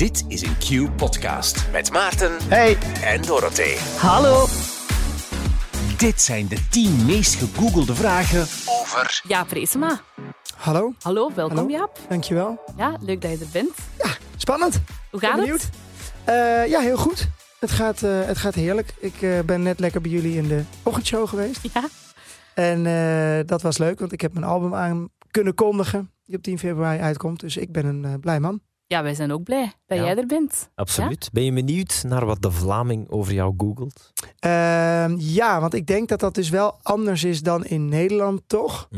Dit is een Q-podcast met Maarten Hey. en Dorothee. Hallo. Dit zijn de 10 meest gegoogelde vragen over... Jaap Reesema. Hallo, Hallo, welkom Hallo. Jaap. dankjewel. Ja, leuk dat je er bent. Spannend. Hoe gaat het? Eh, ja, heel goed. Het gaat, eh, het gaat heerlijk. Ik eh, ben net lekker bij jullie in de ochtendshow geweest. Ja. En eh, dat was leuk, want ik heb mijn album aan kunnen kondigen. Die op 10 februari uitkomt. Dus ik ben een blij man. Ja, wij zijn ook blij dat Ja. jij er bent. Absoluut. Ben je benieuwd naar wat de Vlaming over jou googelt? Ehm, ja, want ik denk dat dat dus wel anders is dan in Nederland, toch?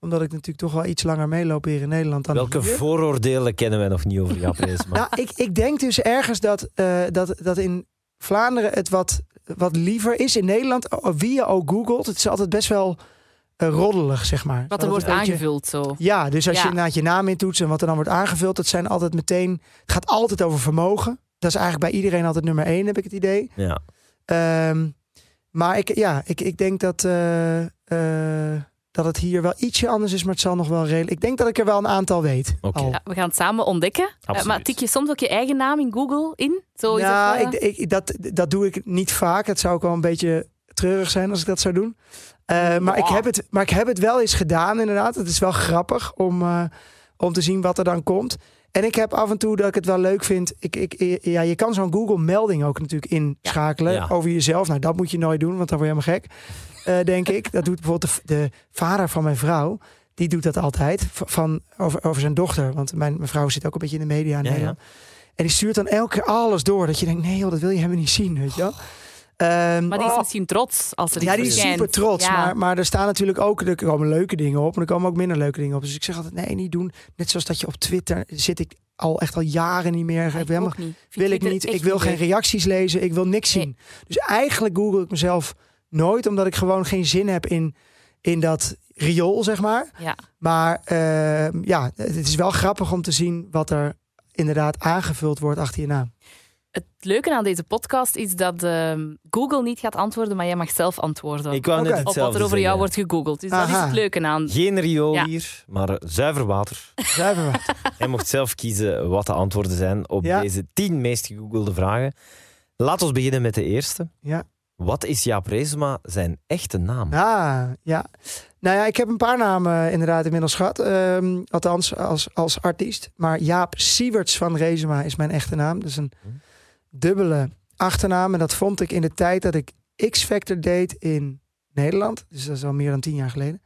Omdat ik natuurlijk toch wel iets langer meeloop hier in Nederland dan Welke hier. vooroordelen kennen wij nog niet over jou? Nou, ik, ik denk dus ergens dat, eh, dat, dat in Vlaanderen het wat, wat liever is. In Nederland, wie je ook googelt, het is altijd best wel eh, roddelig, zeg maar. Wat er wordt aangevuld zo. Ja, dus als Ja. je inderdaad je naam intoetst en wat er dan wordt aangevuld, dat zijn altijd meteen. Het gaat altijd over vermogen. Dat is eigenlijk bij iedereen altijd nummer één, heb ik het idee. Ja. Ehm, maar ik, ja, ik, ik denk dat, eh, eh, dat het hier wel ietsje anders is, maar het zal nog wel redelijk. Ik denk dat ik er wel een aantal weet. Oké. Ja, we gaan het samen ontdekken. Maar tik je soms ook je eigen naam in Google in? Zo is ja, het, eh, ik, ik, dat, dat doe ik niet vaak. Het zou ook wel een beetje treurig zijn als ik dat zou doen. Eh, maar, ik heb het, maar ik heb het wel eens gedaan, inderdaad. Het is wel grappig om, eh, om te zien wat er dan komt. En ik heb af en toe dat ik het wel leuk vind. Ik, ik, ja, je kan zo'n Google-melding ook natuurlijk inschakelen Ja. over jezelf. Nou, dat moet je nooit doen, want dan word je helemaal gek. Eh, denk ik. Dat doet bijvoorbeeld de, de vader van mijn vrouw. Die doet dat altijd. Van, over, over zijn dochter. Want mijn, mijn vrouw zit ook een beetje in de media in Ja. En die stuurt dan elke keer alles door. Dat je denkt, nee joh, dat wil je helemaal niet zien. Weet je wel? Ehm, maar die is oh, misschien trots als er iets ja, die is super trots. Ja. Maar, maar er staan natuurlijk ook er komen leuke dingen op. En er komen ook minder leuke dingen op. Dus ik zeg altijd, nee, niet doen. Net zoals dat je op Twitter zit ik al echt al jaren niet meer. Ja, Ik helemaal, niet. Wil ik niet. Ik wil geen reacties lezen. Ik wil niks Nee. zien. Dus eigenlijk google ik mezelf nooit. Omdat ik gewoon geen zin heb in, in dat riool, zeg maar. Ja. Maar ehm, ja, het is wel grappig om te zien wat er inderdaad aangevuld wordt achter je naam. Het leuke aan deze podcast is dat ehm, Google niet gaat antwoorden, maar jij mag zelf antwoorden. Ik wou net op wat er over jou wordt gegoogeld. Dus dat is het leuke aan. Geen riool Ja. hier, maar zuiver water. Zuiver wat. Hij mocht zelf kiezen wat de antwoorden zijn op Ja. deze 10 meest gegoogelde vragen. Laten we beginnen met de eerste. Ja. Wat is Jaap Reesma zijn echte naam? Ah, ja. Nou ja, ik heb een paar namen inderdaad inmiddels gehad. Ehm, althans, als, als artiest. Maar Jaap Sieverts van Rezema is mijn echte naam. Dat is een dubbele achternaam. En dat vond ik in de tijd dat ik X-Factor deed in Nederland. Dus dat is al meer dan tien jaar geleden.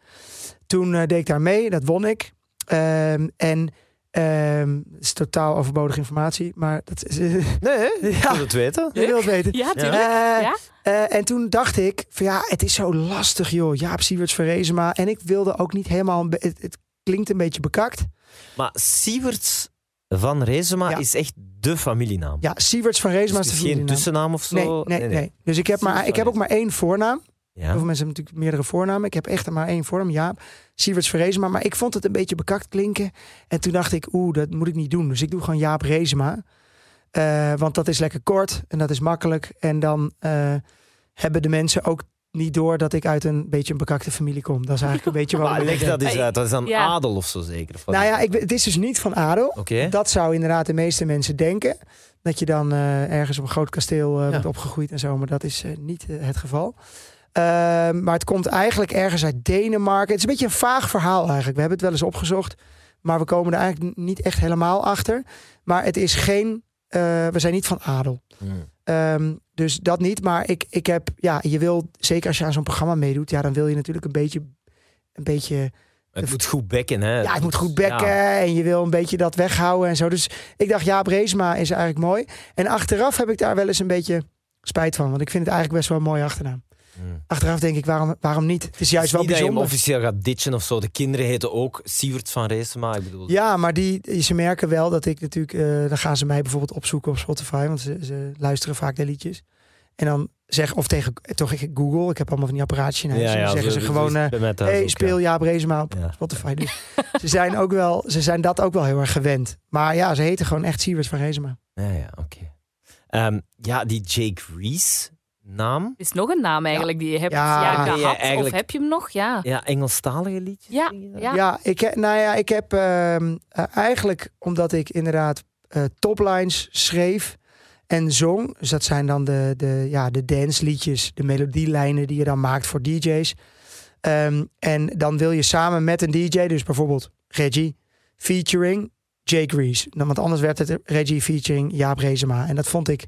Toen eh, deed ik daar mee. Dat won ik. Ehm, en ehm het is totaal overbodige informatie. Maar dat is... Nee, hè? ja, het weten. je wilt het weten. Ja, tuurlijk. Eh, Ja? eh, en toen dacht ik, van ja, het is zo lastig joh. Jaap Sieverts van Rezema. En ik wilde ook niet helemaal... Het, het klinkt een beetje bekakt. Maar Sieverts van Reesema Ja. is echt de familienaam. Ja, Sieverts van Rezema Dus is de is geen familienaam. tussennaam of zo? Nee, nee, nee, Dus ik heb, maar, ik heb ook maar één voornaam. Ja. Heel veel mensen hebben natuurlijk meerdere voornamen. Ik heb echt maar één voornaam, Jaap. Sieverts van Rezema. Maar ik vond het een beetje bekakt klinken. En toen dacht ik, oeh, dat moet ik niet doen. Dus ik doe gewoon Jaap Rezema. Eh, want dat is lekker kort en dat is makkelijk. En dan eh, hebben de mensen ook niet door dat ik uit een beetje een bekakte familie kom. Dat is eigenlijk een beetje Maar wel. leg dat eens uit. Dat is dan Ja. adel of zo zeker? Of? Nou ja, ik, het is dus niet van adel. Oké. Dat zou inderdaad de meeste mensen denken. Dat je dan eh, ergens op een groot kasteel eh, Ja. wordt opgegroeid en zo. Maar dat is eh, niet het geval. Ehm, maar het komt eigenlijk ergens uit Denemarken. Het is een beetje een vaag verhaal eigenlijk. We hebben het wel eens opgezocht. Maar we komen er eigenlijk niet echt helemaal achter. Maar het is geen... eh, we zijn niet van adel. Hmm. Ehm, dus dat niet. Maar ik, ik heb... Ja, je wil... Zeker als je aan zo'n programma meedoet. Ja, dan wil je natuurlijk een beetje... Een beetje Het moet goed bekken, hè? ja, het moet goed bekken Ja. en je wil een beetje dat weghouden en zo. Dus ik dacht, ja, Breesma is eigenlijk mooi. En achteraf heb ik daar wel eens een beetje spijt van. Want ik vind het eigenlijk best wel een mooie achternaam. Hmm. Achteraf denk ik, waarom, waarom niet? Het is juist Het wel niet dat je hem bijzonder. officieel gaat ditchen of zo. De kinderen heten ook Sievert van Reesema. Ik bedoel, Ja, maar die, ze merken wel dat ik natuurlijk... eh, dan gaan ze mij bijvoorbeeld opzoeken op Spotify. Want ze, ze luisteren vaak naar liedjes. En dan zeg of tegen toch ik Google. Ik heb allemaal van die apparaatjes in huis. en dan zeggen ze gewoon... thuis hey, ook, speel Jaap Reesema op Ja. Spotify. Dus ze, zijn ook wel, ze zijn dat ook wel heel erg gewend. Maar ja, ze heten gewoon echt Sievert van Reesema. Ja, ja, ja oké. Ehm, ja, die Jake Reese naam. Is nog een naam eigenlijk die je hebt Ja. ja, Ja, gehad? eigenlijk- Of heb je hem nog? Ja. Ja, Engelstalige liedjes. Ja, ja. Ja, ik, heb- nou ja, ik heb ehm, eh, eigenlijk omdat ik inderdaad eh, toplines schreef en zong. Dus dat zijn dan de, de, ja, de dansliedjes, de melodielijnen die je dan maakt voor DJ's. Ehm, en dan wil je samen met een DJ, dus bijvoorbeeld Reggie, featuring Jake Reese. Dan, want anders werd het Reggie featuring Jaap Rezema. En dat vond ik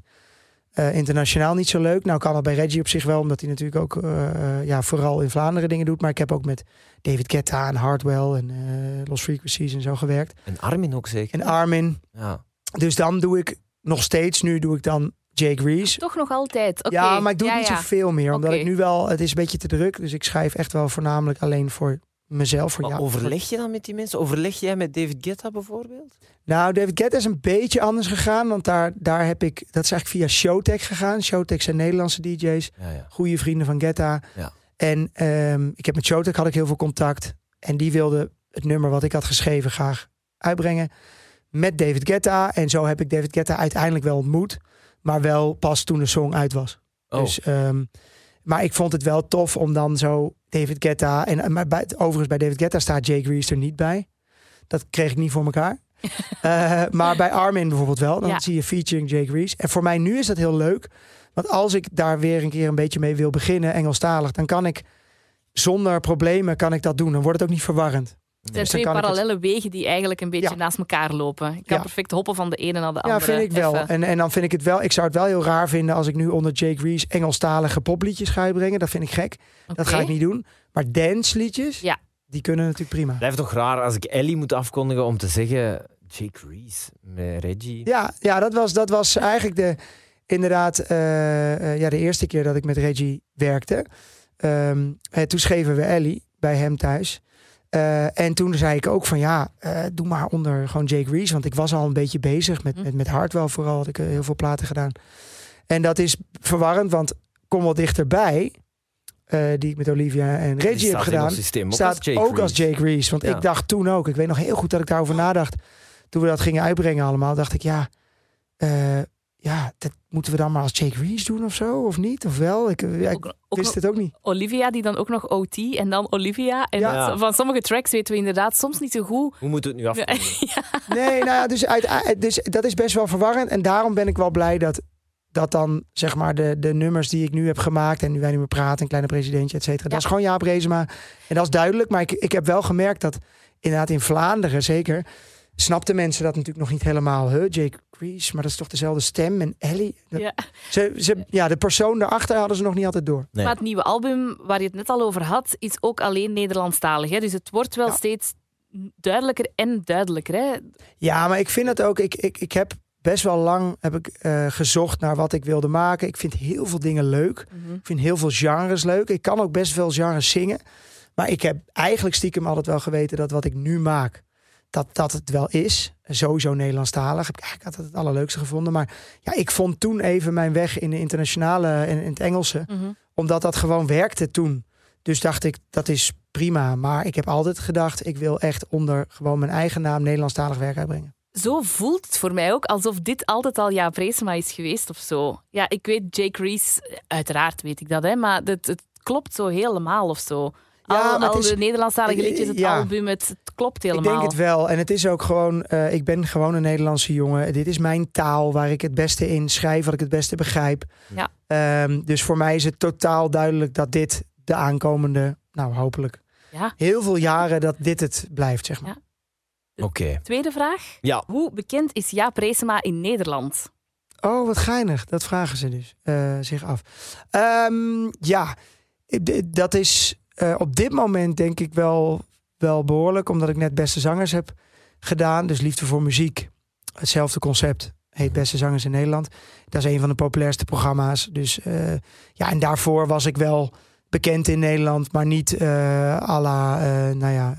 eh, internationaal niet zo leuk. Nou kan dat bij Reggie op zich wel, omdat hij natuurlijk ook eh, eh, ja, vooral in Vlaanderen dingen doet. Maar ik heb ook met David Guetta en Hardwell en eh, Lost Frequencies en zo gewerkt. En Armin ook zeker. En Armin. Ja. Dus dan doe ik nog steeds, nu doe ik dan Jake Reese. Toch nog altijd. Oké. Ja, maar ik doe ja, het niet ja. zoveel meer. Omdat ik nu wel, het is een beetje te druk. Dus ik schrijf echt wel voornamelijk alleen voor mezelf. Voor Maar jou. overleg je dan met die mensen? Overleg jij met David Guetta bijvoorbeeld? Nou, David Guetta is een beetje anders gegaan. Want daar, daar heb ik, dat is eigenlijk via Showtech gegaan. Showtech zijn Nederlandse DJ's. Ja, ja. Goede vrienden van Guetta. Ja. En ehm, ik heb met Showtech had ik heel veel contact. En die wilde het nummer wat ik had geschreven graag uitbrengen. Met David Guetta. En zo heb ik David Guetta uiteindelijk wel ontmoet. Maar wel pas toen de song uit was. Oh, Dus, ehm, maar ik vond het wel tof om dan zo David Guetta... En, maar bij, overigens bij David Guetta staat Jake Reese er niet bij. Dat kreeg ik niet voor elkaar. Eh, maar bij Armin bijvoorbeeld wel. Dan Ja. zie je featuring Jake Reese. En voor mij nu is dat heel leuk. Want als ik daar weer een keer een beetje mee wil beginnen, Engelstalig... dan kan ik zonder problemen kan ik dat doen. Dan wordt het ook niet verwarrend. Het zijn Dus twee ik het- parallele wegen die eigenlijk een beetje Ja. naast elkaar lopen. Je kan Ja. perfect hoppen van de ene naar de Ja, andere. vind ik wel. even. En, en dan vind ik het wel... Ik zou het wel heel raar vinden als ik nu onder Jake Reese... Engelstalige popliedjes ga uitbrengen. Dat vind ik gek. Dat ga ik niet doen. Maar dansliedjes, Ja. die kunnen natuurlijk prima. Blijft toch raar als ik Ellie moet afkondigen om te zeggen Jake Reese met Reggie. Ja, ja dat, was, dat was eigenlijk de, inderdaad eh, eh, ja, de eerste keer dat ik met Reggie werkte. Ehm, eh, toen schreven we Ellie bij hem thuis. Eh, en toen zei ik ook van ja, eh, doe maar onder gewoon Jake Reese. Want ik was al een beetje bezig met, Hm. met, met Hardwell vooral. Had ik eh, heel veel platen gedaan. En dat is verwarrend, want kom wel dichterbij. die ik met Olivia en Reggie heb gedaan systeem staat als Jake ook als Reese. Jake Reese. Want Ja. ik dacht toen ook, ik weet nog heel goed dat ik daarover nadacht. Toen we dat gingen uitbrengen allemaal, dacht ik ja, eh, ja, dat moeten we dan maar als Jake Reese doen of zo, of niet? Of wel? Ik, ja, ik Ook, ook wist nog het ook niet. Olivia, die dan ook nog OT en dan Olivia. En Ja. dat- van sommige tracks weten we inderdaad soms niet zo goed. Hoe moeten we het nu afkondigen? Nee, nou ja, dus, uit, dus dat is best wel verwarrend. En daarom ben ik wel blij dat, dat dan, zeg maar, de, de nummers die ik nu heb gemaakt... en nu wij nu meer praten, een kleine presidentje, et cetera... dat is gewoon Jaap Reesema. En dat is duidelijk. Maar ik, ik heb wel gemerkt dat inderdaad in Vlaanderen zeker... snapten mensen dat natuurlijk nog niet helemaal. Huh? Jake Reese, maar dat is toch dezelfde stem? En Ellie? Ja. Ze, ze, ja, de persoon daarachter hadden ze nog niet altijd door. Nee. Maar het nieuwe album, waar je het net al over had, is ook alleen Nederlandstalig. Hè? Dus het wordt wel Ja. steeds duidelijker en duidelijker. Hè? Ja, maar ik vind het ook. Ik, ik, ik heb best wel lang heb ik, eh, gezocht naar wat ik wilde maken. Ik vind heel veel dingen leuk. Mhm. Ik vind heel veel genres leuk. Ik kan ook best veel genres zingen. Maar ik heb eigenlijk stiekem altijd wel geweten dat wat ik nu maak, dat dat het wel is. Sowieso Nederlandstalig. Heb ik eigenlijk altijd het allerleukste gevonden. Maar ja, ik vond toen even mijn weg in de internationale en in het Engelse. Mhm. Omdat dat gewoon werkte toen. Dus dacht ik, dat is prima. Maar ik heb altijd gedacht, ik wil echt onder gewoon mijn eigen naam Nederlandstalig werk uitbrengen. Zo voelt het voor mij ook alsof dit altijd al Jaap Reesema is geweest of zo. Ja, ik weet Jake Reese, uiteraard weet ik dat, hè, maar het, het klopt zo helemaal of zo. Ja, al is- de Nederlandstalige liedjes, het Ja. album, het, het klopt Ik helemaal. denk het wel. En het is ook gewoon, eh, ik ben gewoon een Nederlandse jongen. Dit is mijn taal waar ik het beste in schrijf, wat ik het beste begrijp. Ja. Ehm, dus voor mij is het totaal duidelijk dat dit de aankomende, nou hopelijk, Ja. heel veel jaren dat dit het blijft, zeg maar. Ja. Oké. Tweede vraag. Ja. Hoe bekend is Jaap Reesema in Nederland? Oh, wat geinig. Dat vragen ze dus eh, zich af. Ehm, ja, dat is eh, op dit moment denk ik wel, wel behoorlijk. Omdat ik net Beste Zangers heb gedaan. Dus Liefde voor Muziek. Hetzelfde concept. Heet Beste Zangers in Nederland. Dat is een van de populairste programma's. Dus eh, ja, en daarvoor was ik wel bekend in Nederland. Maar niet eh à la, nou ja...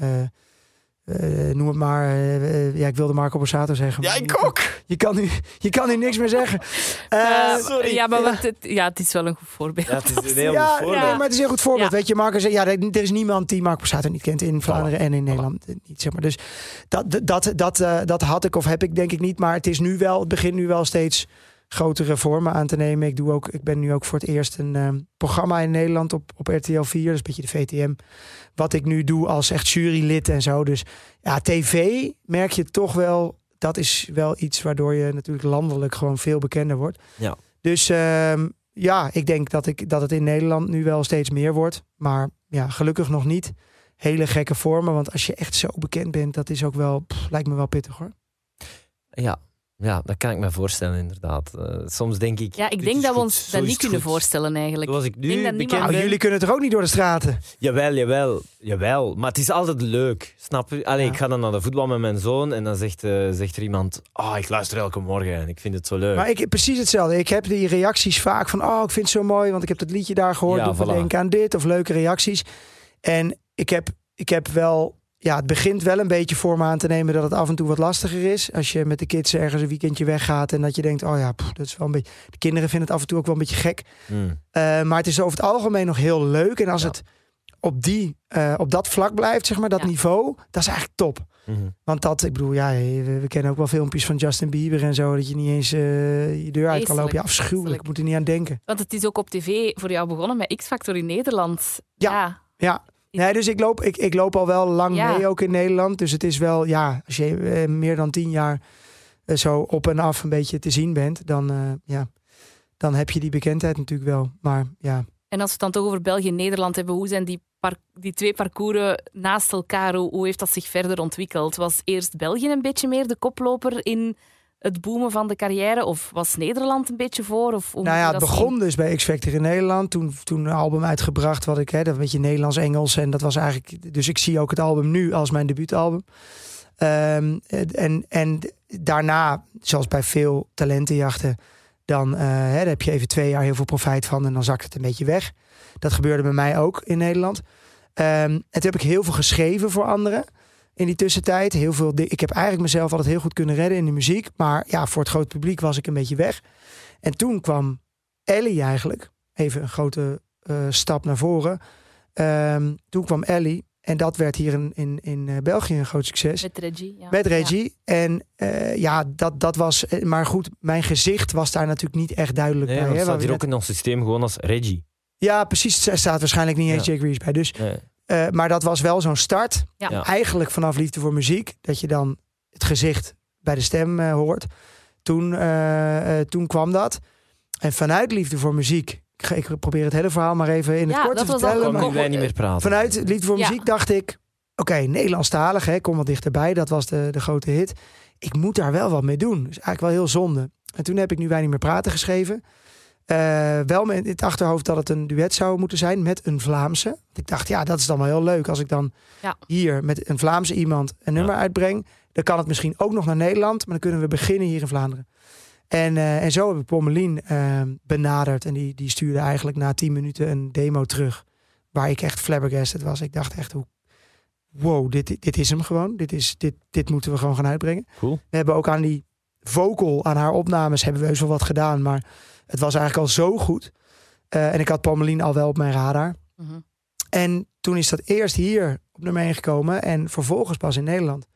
eh, noem het maar. eh, eh, ja, ik wilde Marco Borsato zeggen. maar je- ook! Je kan nu, je kan nu niks meer zeggen. Sorry. Ja, maar Ja. wat het, ja, het is wel een goed voorbeeld. Ja, het is een heel ja, goed voorbeeld. nee, maar het is een heel goed voorbeeld. Ja. Weet je, Marco zegt, ja, er is niemand die Marco Borsato niet kent in Vlaanderen en in Nederland niet, zeg maar. Dus dat, dat, dat, eh, dat had ik of heb ik denk ik niet, maar het is nu wel, het begint nu wel steeds grotere vormen aan te nemen. Ik doe ook, ik ben nu ook voor het eerst een ehm, programma in Nederland op, op RTL 4, dat is een beetje de VTM. Wat ik nu doe als echt jurylid en zo. Dus ja, tv merk je toch wel dat is wel iets waardoor je natuurlijk landelijk gewoon veel bekender wordt. Ja. Dus ehm, ja, ik denk dat, ik, dat het in Nederland nu wel steeds meer wordt. Maar ja, gelukkig nog niet. Hele gekke vormen. Want als je echt zo bekend bent, dat is ook wel, pff, lijkt me wel pittig hoor. Ja. Ja, dat kan ik me voorstellen inderdaad. Eh, soms denk ik... Ja, ik denk dat we ons zo dat niet kunnen goed. voorstellen eigenlijk. Zoals ik Ik denk nu dat bekend niemand- Nou, ben. jullie kunnen toch ook niet door de straten? Jawel, jawel, jawel. Maar het is altijd leuk. Snap je? Allee, Ja. Ik ga dan naar de voetbal met mijn zoon en dan zegt, eh, zegt er iemand: Ah, ik luister elke morgen en ik vind het zo leuk. Maar ik precies hetzelfde. Ik heb die reacties vaak van, oh, ik vind het zo mooi, want ik heb dat liedje daar gehoord. Ja, me voilà. denken aan dit of leuke reacties. En ik heb, ik heb wel, ja, het begint wel een beetje voor me aan te nemen dat het af en toe wat lastiger is. Als je met de kids ergens een weekendje weggaat en dat je denkt, oh ja, pff, dat is wel een beetje. De kinderen vinden het af en toe ook wel een beetje gek. Hmm. Eh, maar het is over het algemeen nog heel leuk. En als Ja. het op, die, eh, op dat vlak blijft, zeg maar, dat Ja. niveau, dat is eigenlijk top. Mhm. Want dat, ik bedoel, ja, we, we kennen ook wel filmpjes van Justin Bieber en zo, dat je niet eens eh, je deur uit kan lopen. Ja, afschuwelijk. Ik moet er niet aan denken. Want het is ook op tv voor jou begonnen met X-Factor in Nederland. Ja. ja. Ja. Nee, dus ik loop, ik, ik loop al wel lang Ja. mee ook in Nederland. Dus het is wel, ja, als je eh, meer dan tien jaar eh, zo op en af een beetje te zien bent, dan, eh, ja, dan heb je die bekendheid natuurlijk wel. Maar ja, En als we het dan toch over België en Nederland hebben, hoe zijn die, par- die twee parcours naast elkaar? Hoe, hoe heeft dat zich verder ontwikkeld? Was eerst België een beetje meer de koploper in het boomen van de carrière? Of was Nederland een beetje voor? Of hoe nou ja, het begon dus bij X Factor in Nederland. Toen, toen een album uitgebracht, wat ik, hè, dat een beetje Nederlands-Engels. En dat was eigenlijk, dus ik zie ook het album nu als mijn debuutalbum. Ehm, en, en daarna, zoals bij veel talentenjachten, dan, eh, hè, daar heb je even twee jaar heel veel profijt van en dan zakt het een beetje weg. Dat gebeurde bij mij ook in Nederland. Ehm, en toen heb ik heel veel geschreven voor anderen in die tussentijd. Heel veel, ik heb eigenlijk mezelf altijd heel goed kunnen redden in de muziek. Maar ja, voor het grote publiek was ik een beetje weg. En toen kwam Ellie eigenlijk. Even een grote eh, stap naar voren. Ehm, toen kwam Ellie. En dat werd hier in, in, in eh, België een groot succes. Met Reggie. Ja. Met Reggie. En eh, ja, dat, dat was. Maar goed, mijn gezicht was daar natuurlijk niet echt duidelijk Nee, bij. waar staat hier ook in ons systeem gewoon als Reggie. Ja, precies. Er staat waarschijnlijk niet eens Ja. Jake Reese bij. Dus, Nee. Eh, maar dat was wel zo'n start. Ja. Ja. Eigenlijk vanaf Liefde voor Muziek. Dat je dan het gezicht bij de stem eh, hoort. Toen, eh, toen kwam dat. En vanuit Liefde voor Muziek. Ik, ga- ik probeer het hele verhaal maar even in het Ja, kort te vertellen. Kon maar- wij niet meer praten. Vanuit Liefde voor Ja. Muziek dacht ik... Oké, Nederlandstalig, hè, kom wat dichterbij. Dat was de, de grote hit. Ik moet daar wel wat mee doen. Dus eigenlijk wel heel zonde. En toen heb ik Nu Wij Niet Meer Praten geschreven. Eh, wel met in het achterhoofd dat het een duet zou moeten zijn met een Vlaamse. Ik dacht, ja, dat is dan wel heel leuk. Als ik dan Ja. hier met een Vlaamse iemand een nummer uitbreng... dan kan het misschien ook nog naar Nederland. Maar dan kunnen we beginnen hier in Vlaanderen. En, eh, en zo heb ik Pommelien eh, benaderd. En die, die stuurde eigenlijk na tien minuten een demo terug. Waar ik echt flabbergasted was. Ik dacht echt, hoe, wow, dit, dit is hem gewoon. Dit, is, dit, dit moeten we gewoon gaan uitbrengen. Cool. We hebben ook aan die vocal, aan haar opnames, hebben we heus wel wat gedaan. Maar het was eigenlijk al zo goed. Eh, en ik had Pommelien al wel op mijn radar. Mhm. En toen is dat eerst hier op nummer 1 gekomen. En vervolgens pas in Nederland.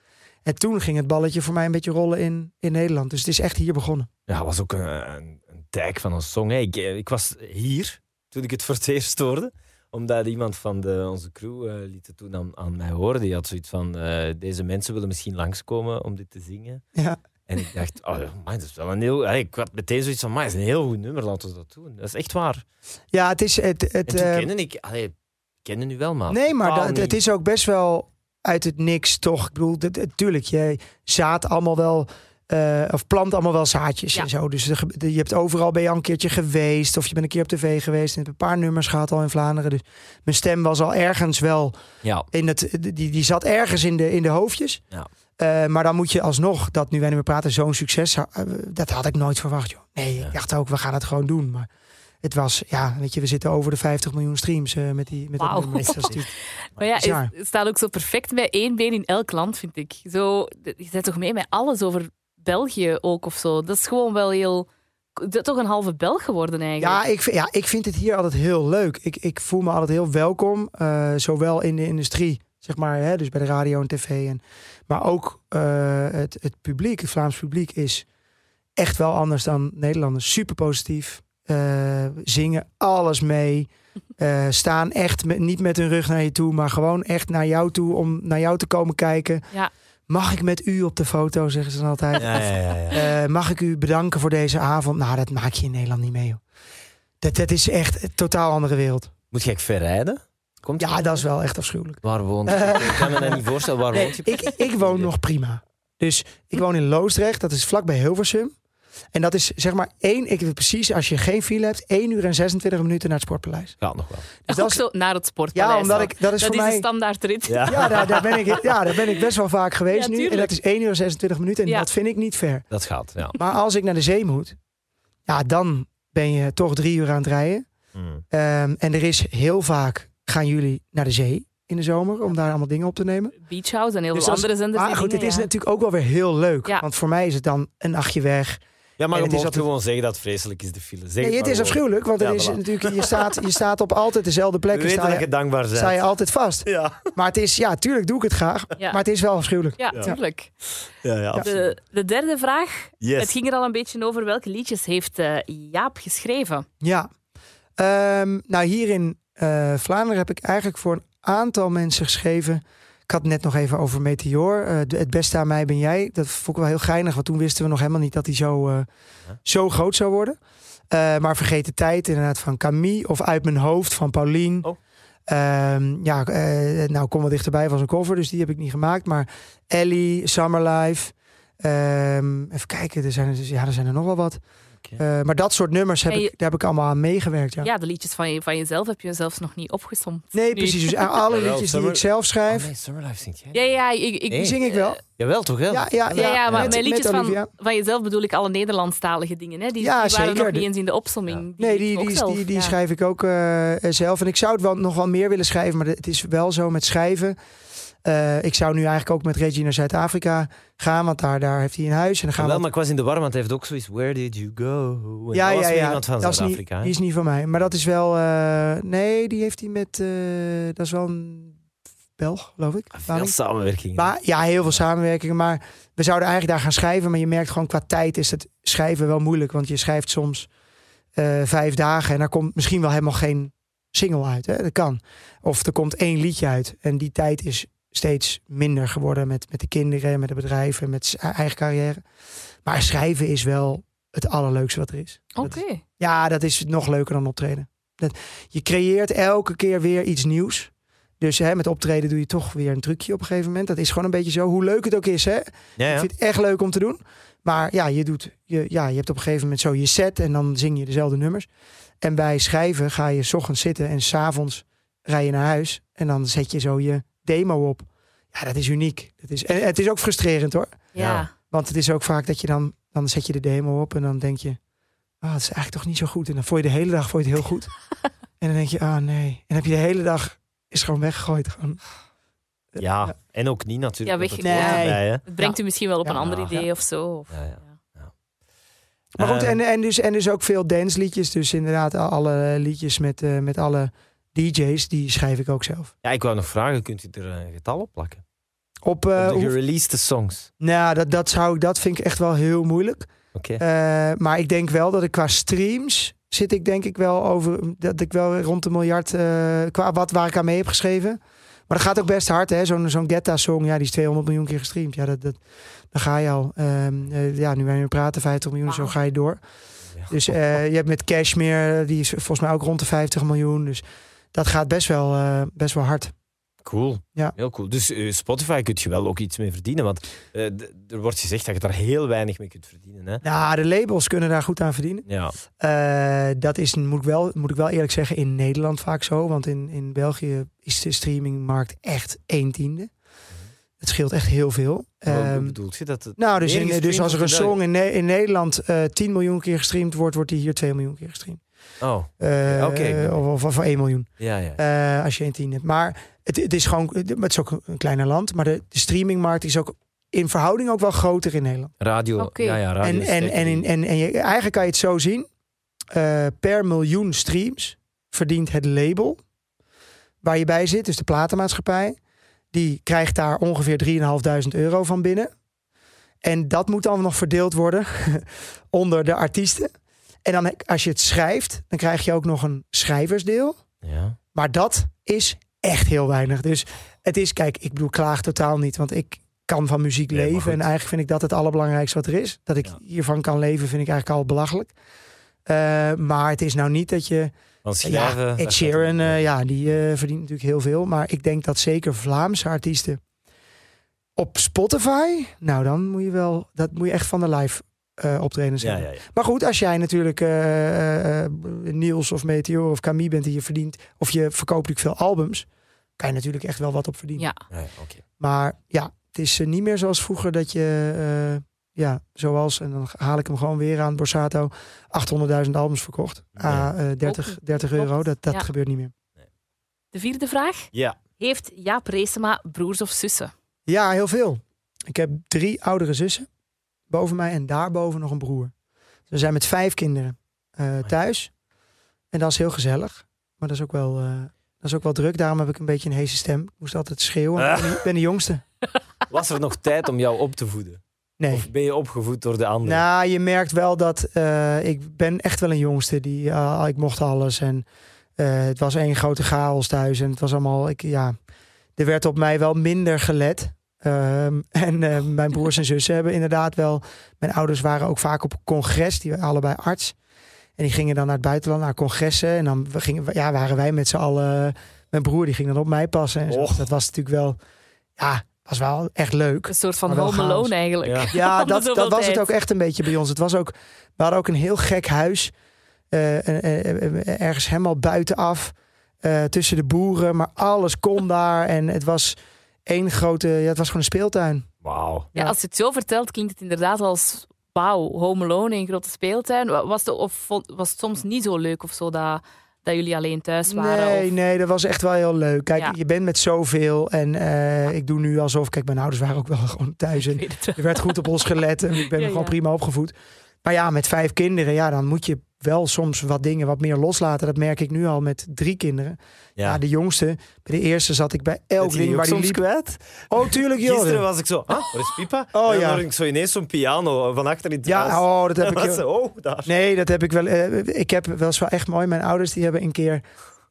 En toen ging het balletje voor mij een beetje rollen in, in Nederland. Dus het is echt hier begonnen. Ja, was ook een, een, van een song. Ik, eh, ik was hier toen ik het voor het eerst hoorde. Omdat iemand van de, onze crew eh, liet het toen aan, aan mij horen. Die had zoiets van, eh, deze mensen willen misschien langskomen om dit te zingen. Ja. En ik dacht, oh, man, dat is wel een heel... Ik had meteen zoiets van, maar het is een heel goed nummer, laten we dat doen. Dat is echt waar. Ja, het is... Het, het, En toen eh, kende ik... Allee, kende nu wel, maar... Nee, maar dat, het is ook best wel uit het niks toch. Ik bedoel, natuurlijk, je zaad allemaal wel. eh, of plant allemaal wel zaadjes Ja. en zo. Dus je hebt overal ben je al een keertje geweest. Of je bent een keer op tv geweest. En je hebt een paar nummers gehad al in Vlaanderen. Dus mijn stem was al ergens wel Ja, in het. Die, die zat ergens in de, in de hoofdjes. Ja. Eh, maar dan moet je alsnog, dat nu wij meer praten, zo'n succes. eh, dat had ik nooit verwacht, joh. Nee, Ja. ik dacht ook, we gaan het gewoon doen. Maar het was, ja, weet je, we zitten over de 50 miljoen streams eh, met die met nummer. Dat Maar ja, het het staat ook zo perfect met één been in elk land, vind ik. Zo, je zet toch mee met alles over België ook of zo. Dat is gewoon wel heel... toch een halve Belg geworden eigenlijk. Ja ik, vind- ja, ik vind het hier altijd heel leuk. Ik, ik voel me altijd heel welkom. zowel in de industrie, zeg maar, hè, dus bij de radio en tv. En, maar ook eh, het, het publiek, het Vlaams publiek, is echt wel anders dan Nederlanders. Super positief. eh, zingen alles mee. eh, staan echt met, niet met hun rug naar je toe, maar gewoon echt naar jou toe om naar jou te komen kijken. Ja. Mag ik met u op de foto, zeggen ze dan altijd. Ja, ja, ja. ja. Eh, mag ik u bedanken voor deze avond? Nou, dat maak je in Nederland niet mee, joh. Dat, dat is echt een totaal andere wereld. Moet je ver rijden? Komt Ja, dat is wel echt afschuwelijk. Waar woont je? Ik kan me dat niet voorstellen. Waar Nee, woont je? ik, ik woon nog prima. Dus ik woon in Loosdrecht, dat is vlakbij Hilversum. En dat is zeg maar één, ik weet precies, als je geen file hebt, 1 uur en 26 minuten naar het Sportpaleis. Gaat nog wel. Dus ook dat is, zo naar het sportpaleis. ja, omdat ik, dat is dat voor is mij... een standaardrit. Ja, Ja, daar, daar, ben ik, ja, daar ben ik best wel vaak geweest Ja, nu. En dat is 1 uur en 26 minuten. En Ja. dat vind ik niet ver. dat gaat. Ja. Maar als ik naar de zee moet, ja, dan ben je toch drie uur aan het rijden. Mm. Ehm, en er is heel vaak, gaan jullie naar de zee in de zomer om daar allemaal dingen op te nemen. Beach House en heel Dus veel andere zenders. Maar die goed, dit dingen, is ja. natuurlijk ook wel weer heel leuk. Ja. Want voor mij is het dan een nachtje weg. Ja, maar je het is moet altijd- gewoon zeggen dat het vreselijk is, de file. Zeg Nee, het is afschuwelijk, want er Ja, is voilà. natuurlijk, je, staat, je staat op altijd dezelfde plek. en weten Sta dat je je, dankbaar bent. sta je altijd vast. Ja. Maar het is, ja, tuurlijk doe ik het graag. Ja. Maar het is wel afschuwelijk. Ja, Ja. tuurlijk. Ja, ja, absoluut. De, de derde vraag. Yes. Het ging er al een beetje over welke liedjes heeft eh, Jaap geschreven. Ja. Ehm, nou, hier eh, Vlaanderen heb ik eigenlijk voor een aantal mensen geschreven. Ik had het net nog even over Meteor. Eh, het beste aan mij ben jij. Dat vond ik wel heel geinig, want toen wisten we nog helemaal niet dat hij zo, eh, zo groot zou worden. Maar vergeet de tijd inderdaad van Camille of Uit mijn hoofd van Paulien. Oh. Ehm, ja, nou kom wel dichterbij van zijn cover, dus die heb ik niet gemaakt. Maar Ellie, Summer Life. Ehm, even kijken, er zijn, er, ja, er zijn er nog wel wat. Eh, maar dat soort nummers heb je- ik, daar heb ik allemaal aan meegewerkt. Ja. Ja, de liedjes van, je, van jezelf heb je zelfs nog niet opgesomd. Nee, Nu. precies. Dus alle liedjes die ik zelf Oh, schrijf, nee, zingt jij. Ja, ja, ik, ik, die Nee. zing ik wel. Jawel, toch wel? Ja, ja, Ja, ja, maar met- mijn liedjes met van, van jezelf bedoel ik alle Nederlandstalige dingen. Hè? Die, Ja, die waren zeker. nog niet eens in de opsomming. Nee, die, ook die, zelf, die, die ja. schrijf ik ook eh, zelf. En ik zou het wel nog wel meer willen schrijven, maar het is wel zo met schrijven. Eh, ik zou nu eigenlijk ook met Reggie naar Zuid-Afrika gaan, want daar, daar heeft hij een huis. En dan gaan Wel, we maar ik was in de war, want hij heeft ook zoiets. Where did you go? En ja, ja, ja. iemand van dat is niet, die is niet van mij. Maar dat is wel. eh, nee, die heeft hij met. eh, dat is wel een Belg, geloof ik. Veel Walik. samenwerking. Maar ja, heel veel samenwerkingen. Maar we zouden eigenlijk daar gaan schrijven. Maar je merkt gewoon qua tijd is het schrijven wel moeilijk. Want je schrijft soms vijf dagen en daar komt misschien wel helemaal geen single uit. Hè? Dat kan. Of er komt één liedje uit. En die tijd is steeds minder geworden met, met de kinderen, met de bedrijven, met zijn eigen carrière. Maar schrijven is wel het allerleukste wat er is. Oké. Ja, dat is nog leuker dan optreden. Dat, je creëert elke keer weer iets nieuws. Dus hè, met optreden doe je toch weer een trucje op een gegeven moment. Dat is gewoon een beetje zo. Hoe leuk het ook is. Hè? ja, ja. Ik vind het echt leuk om te doen. Maar ja, je, doet, je, ja, je hebt op een gegeven moment zo je set en dan zing je dezelfde nummers. En bij schrijven ga je 's ochtends zitten en s'avonds rij je naar huis. En dan zet je zo je demo op. Ja, dat is uniek. Dat is, en het is ook frustrerend hoor. Ja. Want het is ook vaak dat je dan, dan zet je de demo op en dan denk je, ah, het is eigenlijk toch niet zo goed. En dan vond je de hele dag vond je het heel goed. en dan denk je, ah nee. En dan heb je de hele dag, is gewoon weggegooid. Gewoon. Ja, en ook niet natuurlijk. Ja, weg- het Nee. erbij. Het brengt Ja. u misschien wel op Ja. een ander Ja. idee of zo. Of, Ja, ja. Maar goed, Eh, en, en, dus, en dus ook veel dansliedjes. Dus inderdaad, alle liedjes met, eh, met alle DJ's, die schrijf ik ook zelf. Ja, ik wou nog vragen, kunt u er een getal op plakken? Op, eh, op de gereleased songs. nou, dat, dat, zou, ik- dat vind ik echt wel heel moeilijk. Oké. Eh, maar ik denk wel dat ik qua streams zit ik denk ik wel over dat ik wel rond een miljard eh, qua wat waar ik aan mee heb geschreven. Maar dat gaat ook best hard, hè? Zo'n zo'n Getta song, ja, die is 200 miljoen keer gestreamd. Ja, dat, dat, dan ga je al. Ehm, eh, ja, nu wij nu praten, 50 miljoen, zo ga je door. Dus eh, je hebt met Cashmere, die is volgens mij ook rond de 50 miljoen. Dus dat gaat best wel, eh, best wel hard. Cool. Ja. Heel cool. Dus eh, Spotify kun je wel ook iets mee verdienen. Want eh, er wordt gezegd dat je daar heel weinig mee kunt verdienen. Hè? Nou, de labels kunnen daar goed aan verdienen. Ja. Dat is, moet ik, wel, moet ik wel eerlijk zeggen, in Nederland vaak zo. Want in, in België is de streamingmarkt echt een tiende. Het scheelt echt heel veel. Hoe Ehm, bedoelt je dat? Nou, dus, in, dus als er een song in, in Nederland eh 10 miljoen keer gestreamd wordt, wordt die hier 2 miljoen keer gestreamd. Oh, Eh, Oké, of, of, of 1 miljoen. ja, ja. Eh, als je een tien hebt. Maar het, het is gewoon, het is ook een kleiner land. Maar de, de streamingmarkt is ook in verhouding ook wel groter in Nederland. Radio. Ja, ja, radio En, en, en, en, en je, eigenlijk kan je het zo zien. Eh, per miljoen streams verdient het label waar je bij zit, dus de platenmaatschappij, die krijgt daar ongeveer 3.500 euro van binnen. En dat moet dan nog verdeeld worden onder de artiesten. En dan als je het schrijft, dan krijg je ook nog een schrijversdeel. Ja. Maar dat is echt heel weinig. Dus het is, kijk, ik bedoel, klaag totaal niet. Want ik kan van muziek Nee, leven. En eigenlijk vind ik dat het allerbelangrijkste wat er is. Dat ik Ja. hiervan kan leven, vind ik eigenlijk al belachelijk. Eh, maar het is nou niet dat je... Schrijven, ja, Ed Sheeran, niet. eh, ja, die eh, verdient natuurlijk heel veel. Maar ik denk dat zeker Vlaamse artiesten op Spotify... Nou, dan moet je wel... Dat moet je echt van de live eh optredens ja, hebben. ja, ja. Maar goed, als jij natuurlijk eh, eh, Niels of Meteor of Camille bent die je verdient... of je verkoopt natuurlijk veel albums... kan je natuurlijk echt wel wat op verdienen. Ja, oké. Maar ja, het is niet meer zoals vroeger dat je... eh, ja, zoals, en dan haal ik hem gewoon weer aan Borsato... 800.000 albums verkocht. Nee. Ah, eh, 30, Ook, 30 klopt. euro, dat, dat Ja. gebeurt niet meer. de vierde vraag. Ja. Heeft Jaap Reesema broers of zussen? Ja, heel veel. Ik heb drie oudere zussen boven mij en daarboven nog een broer. We zijn met vijf kinderen eh, thuis. En dat is heel gezellig. Maar dat is ook wel, eh, dat is ook wel druk. Daarom heb ik een beetje een heese stem. Ik moest altijd schreeuwen. Ik ben de- Ik ben de jongste. Was er nog tijd om jou op te voeden? Nee. Of ben je opgevoed door de anderen? Nou, je merkt wel dat eh, ik ben echt wel een jongste. Die, eh, ik mocht alles en het was één grote chaos thuis. En het was allemaal, ik, ja, er werd op mij wel minder gelet. Ehm, en eh, mijn broers en zussen hebben inderdaad wel... Mijn ouders waren ook vaak op congres, die waren allebei arts. En die gingen dan naar het buitenland, naar congressen. En dan gingen, ja, waren wij met z'n allen... Mijn broer die ging dan op mij passen. En zo. Dat was natuurlijk wel... Ja, was wel echt leuk. Een soort van Home Alone eigenlijk. Ja. Dat, dat was het ook echt een beetje bij ons. Het was ook, we hadden ook een heel gek huis. eh, eh, ergens helemaal buitenaf. eh tussen de boeren. Maar alles kon daar. En het was één grote... Ja, het was gewoon een speeltuin. Wauw. Ja, Ja. als je het zo vertelt, klinkt het inderdaad als wauw, Home Alone in een grote speeltuin. Wa- Was het, of vond- was het soms niet zo leuk of zo dat, dat jullie alleen thuis waren? Nee, of- nee, dat was echt wel heel leuk. Kijk, Ja. je bent met zoveel. En eh, ik doe nu alsof... Kijk, mijn ouders waren ook wel gewoon thuis. En er werd goed op ons gelet. En ik ben Ja, gewoon ja. prima opgevoed. Maar ja, met vijf kinderen, ja, dan moet je wel soms wat dingen wat meer loslaten. Dat merk ik nu al met drie kinderen. Ja, Ja. de jongste, bij de eerste zat ik bij elk ding waar die liep. kwijt? Oh, tuurlijk, joh. Gisteren was ik zo, ah, is Pipa? Oh, en ja. ik zo ineens zo'n piano van achter in het huis. Ja, oh, dat heb ik. oh, daar. Nee, dat heb ik wel. eh, ik heb wel eens wel echt mooi. Mijn ouders die hebben een keer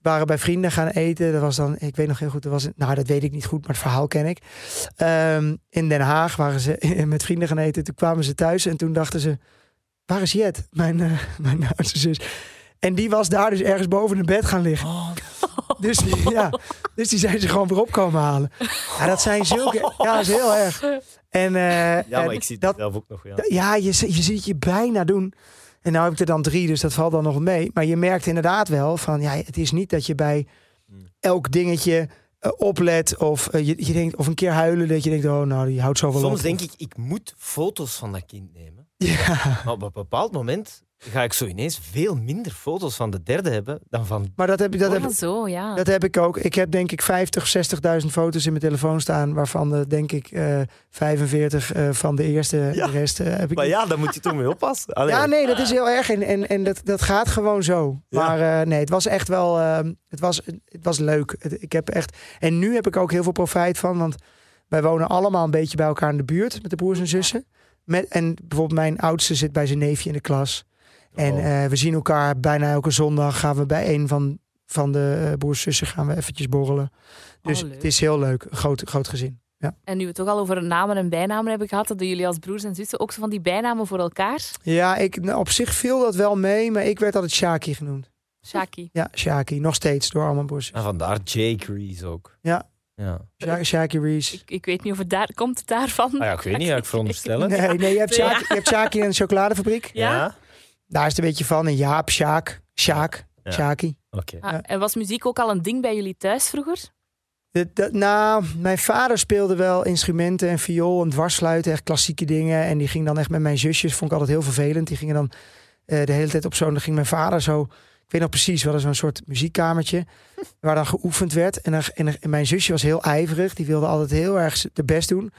waren bij vrienden gaan eten. Dat was dan, ik weet nog heel goed, dat was, nou dat weet ik niet goed, maar het verhaal ken ik. Ehm, in Den Haag waren ze met vrienden gaan eten. Toen kwamen ze thuis en toen dachten ze, waar is Jet, mijn, eh, mijn oudste zus? En die was daar dus ergens boven in bed gaan liggen. Dus, die, ja, dus die zijn ze gewoon weer op komen halen. Ja, dat zijn zulke, ja, dat is heel erg. En, eh, Ja, maar en ik zie het dat, zelf ook nog. Ja. ja, je, je ziet het je bijna doen. En nou heb ik er dan drie, dus dat valt dan nog mee. Maar je merkt inderdaad wel van, ja, het is niet dat je bij Hmm. elk dingetje eh, oplet of je, je denkt of een keer huilen dat je denkt, oh, nou, die houdt zoveel Soms op. denk ik, ik moet foto's van dat kind nemen. Ja, Maar op een bepaald moment ga ik zo ineens veel minder foto's van de derde hebben dan van... maar dat heb ik, dat heb, Ja, zo, ja. dat heb ik ook. Ik heb denk ik 50, 60.000 foto's in mijn telefoon staan, waarvan de, denk ik eh 45 eh, van de eerste. Ja. De rest eh, heb ik Maar ja, daar moet je toch mee oppassen. Allee. Ja, nee, dat is heel erg. En, en, en dat, dat gaat gewoon zo. Ja. Maar eh, nee, het was echt wel. ehm, het, was, het was leuk. Het- ik heb echt. En nu heb ik ook heel veel profijt van. Want wij wonen allemaal een beetje bij elkaar in de buurt met de broers en zussen. Met, en bijvoorbeeld mijn oudste zit bij zijn neefje in de klas. En Oh. eh, we zien elkaar bijna elke zondag. Gaan we bij een van, van de eh, broers en zussen gaan we eventjes borrelen. Dus Oh, het is heel leuk. Groot, groot gezin. Ja. En nu we het toch al over namen en bijnamen hebben gehad, hadden jullie als broers en zussen ook zo van die bijnamen voor elkaar? Ja, ik, nou, op zich viel dat wel mee. Maar ik werd altijd Shaki genoemd. Shaki. Ja, Shaki. Nog steeds door allemaal broers. En vandaar Jake Reese ook. Ja. Ja. Sha- Shaki Reese. Ik, ik weet niet of het daar komt het daarvan. Ah ja, ik weet niet, ja, ik veronderstel het. Nee, nee je, hebt Ja. Shaki, je hebt Shaki in een chocoladefabriek. Ja? Daar is het een beetje van. En Jaap, Sjaak, Sjaak, Ja. Shaki. Oké. Ah, en was muziek ook al een ding bij jullie thuis vroeger? De- de- nou, mijn vader speelde wel instrumenten en viool en dwarsfluiten, echt klassieke dingen. En die ging dan echt met mijn zusjes, vond ik altijd heel vervelend. Die gingen dan eh, de hele tijd op zo'n, dan ging mijn vader zo, ik weet nog precies, we hadden zo'n soort muziekkamertje waar dan geoefend werd. En, dan, en, dan- en mijn zusje was heel ijverig, die wilde altijd heel erg de best doen.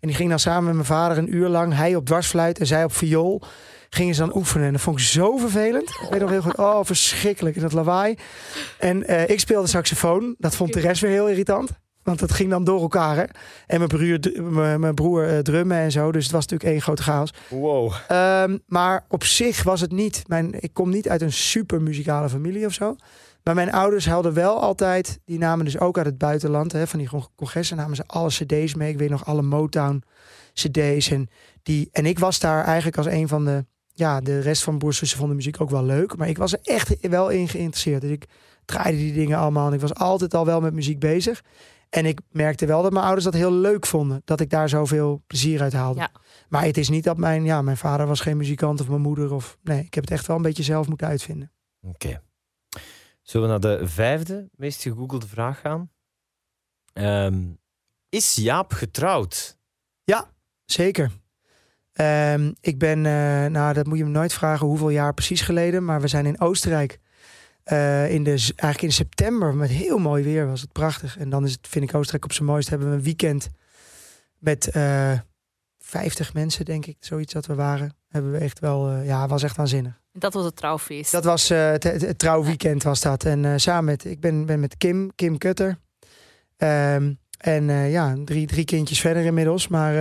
En die ging dan samen met mijn vader een uur lang, hij op dwarsfluit en zij op viool, gingen ze dan oefenen. En dat vond ik zo vervelend. Ik weet nog heel goed, oh verschrikkelijk, in dat lawaai. En eh, ik speelde saxofoon, dat vond de rest weer heel irritant. Want dat ging dan door elkaar. Hè? En mijn broer, mijn, broer eh, drummen en zo. Dus het was natuurlijk één grote chaos. Wow. Ehm, maar op zich was het niet. Mijn, ik kom niet uit een super muzikale familie of zo. Maar mijn ouders hadden wel altijd. Die namen dus ook uit het buitenland. Hè, van die con- congressen namen ze alle CD's mee. Ik weet nog alle Motown CD's. En, die, en ik was daar eigenlijk als een van de. Ja, de rest van broers zussen vonden muziek ook wel leuk. Maar ik was er echt wel in geïnteresseerd. Dus ik draaide die dingen allemaal. En ik was altijd al wel met muziek bezig. En ik merkte wel dat mijn ouders dat heel leuk vonden. Dat ik daar zoveel plezier uit haalde. Ja. Maar het is niet dat mijn, ja, mijn vader was geen muzikant of mijn moeder. Of, nee, ik heb het echt wel een beetje zelf moeten uitvinden. Oké. Zullen we naar de vijfde meest gegoogelde vraag gaan? Ehm, is Jaap getrouwd? Zeker. Ehm, ik ben, eh, nou dat moet je me nooit vragen hoeveel jaar precies geleden. Maar we zijn in Oostenrijk. Eh, in de, eigenlijk in september met heel mooi weer was het prachtig. En dan is het, vind ik Oostenrijk op zijn mooist. Hebben we een weekend met eh 50 mensen denk ik. Zoiets dat we waren. Hebben we echt wel, eh, ja was echt waanzinnig. Dat was het trouwfeest. Dat was het, het, het trouwweekend was dat. En samen met, ik ben, ben met Kim, Kim Kutter. Ehm, en ja, drie, drie kindjes verder inmiddels. Maar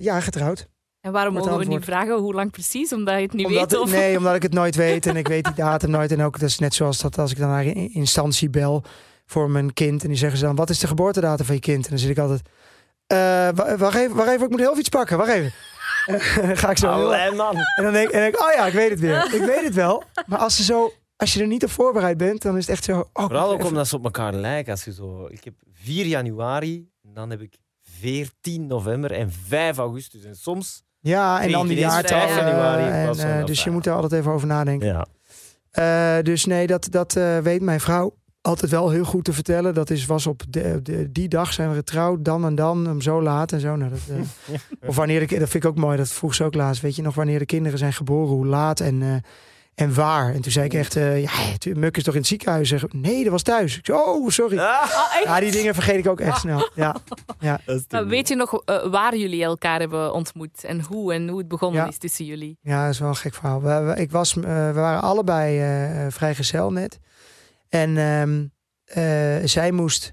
ja, getrouwd. En waarom mogen we niet vragen hoe lang precies? Omdat je het niet omdat, weet? Of... Nee, omdat ik het nooit weet. En ik weet die datum nooit. En ook, dat is net zoals dat als ik dan naar een instantie bel voor mijn kind. En die zeggen ze dan, wat is de geboortedatum van je kind? En dan zit ik altijd, eh, wa- wacht, even, wacht even, ik moet heel iets pakken. Wacht even. En dan ga ik zo heel- Allee, man. En dan denk, en ik, oh ja, ik weet het weer. Ik weet het wel. Maar als, ze zo, als je er niet op voorbereid bent, dan is het echt zo... Oh, Vooral ook omdat ze op elkaar lijken. Als je zo, ik heb 4 januari, en dan heb ik 14 november en 5 augustus. En soms... Ja, en dan die jaartallen. 5 januari in en, eh, dus je moet er altijd even over nadenken. Ja. Eh, dus nee, dat, dat eh, weet mijn vrouw altijd wel heel goed te vertellen. Dat is, was op de, de, die dag zijn we getrouwd, dan en dan, om zo laat en zo. Nou, dat, eh, of wanneer de, dat vind ik ook mooi, dat vroeg ze ook laatst. Weet je nog wanneer de kinderen zijn geboren, hoe laat en, eh, en waar? En toen zei ik echt, eh, ja, Muk is toch in het ziekenhuis? Zeg, nee, dat was thuis. Ik zei, oh, sorry. Oh, echt? Ja, die dingen vergeet ik ook echt snel. Ja, Maar weet je nog eh, waar jullie elkaar hebben ontmoet? En hoe? En hoe het begonnen Ja. is tussen jullie? Ja, dat is wel een gek verhaal. We, we- ik was, eh, we waren allebei eh vrijgezel net. En ehm, eh, zij moest...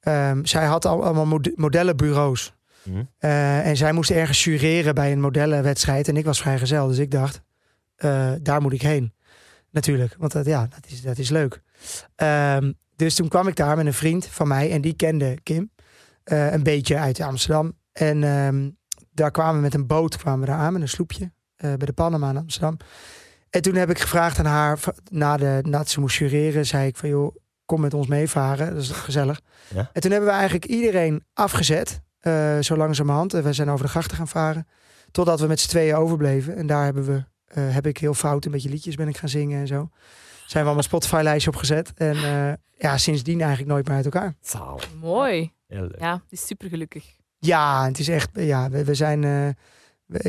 ehm, zij had al, allemaal mode- modellenbureaus. Hm. Eh, en zij moest ergens jureren bij een modellenwedstrijd. En ik was vrijgezel. Dus ik dacht, eh, daar moet ik heen. Natuurlijk. Want dat, ja, dat is, dat is leuk. Ehm, dus toen kwam ik daar met een vriend van mij. En die kende Kim. eh, een beetje uit Amsterdam. En ehm, daar kwamen we met een boot kwamen we daar aan. Met een sloepje. eh, bij de Panama in Amsterdam. En toen heb ik gevraagd aan haar, na de, nadat ze moest jureren, zei ik van joh, kom met ons meevaren, dat is gezellig. Ja. En toen hebben we eigenlijk iedereen afgezet, zo langzamerhand. En we zijn over de grachten gaan varen, totdat we met z'n tweeën overbleven. En daar hebben we, eh, heb ik heel fout een beetje liedjes ben ik gaan zingen en zo. Zijn we al mijn Spotify-lijstje opgezet. En eh, ja, sindsdien eigenlijk nooit meer uit elkaar. Mooi. Heel leuk. Ja, is super gelukkig. Ja, het is echt. Ja, we, we zijn. eh,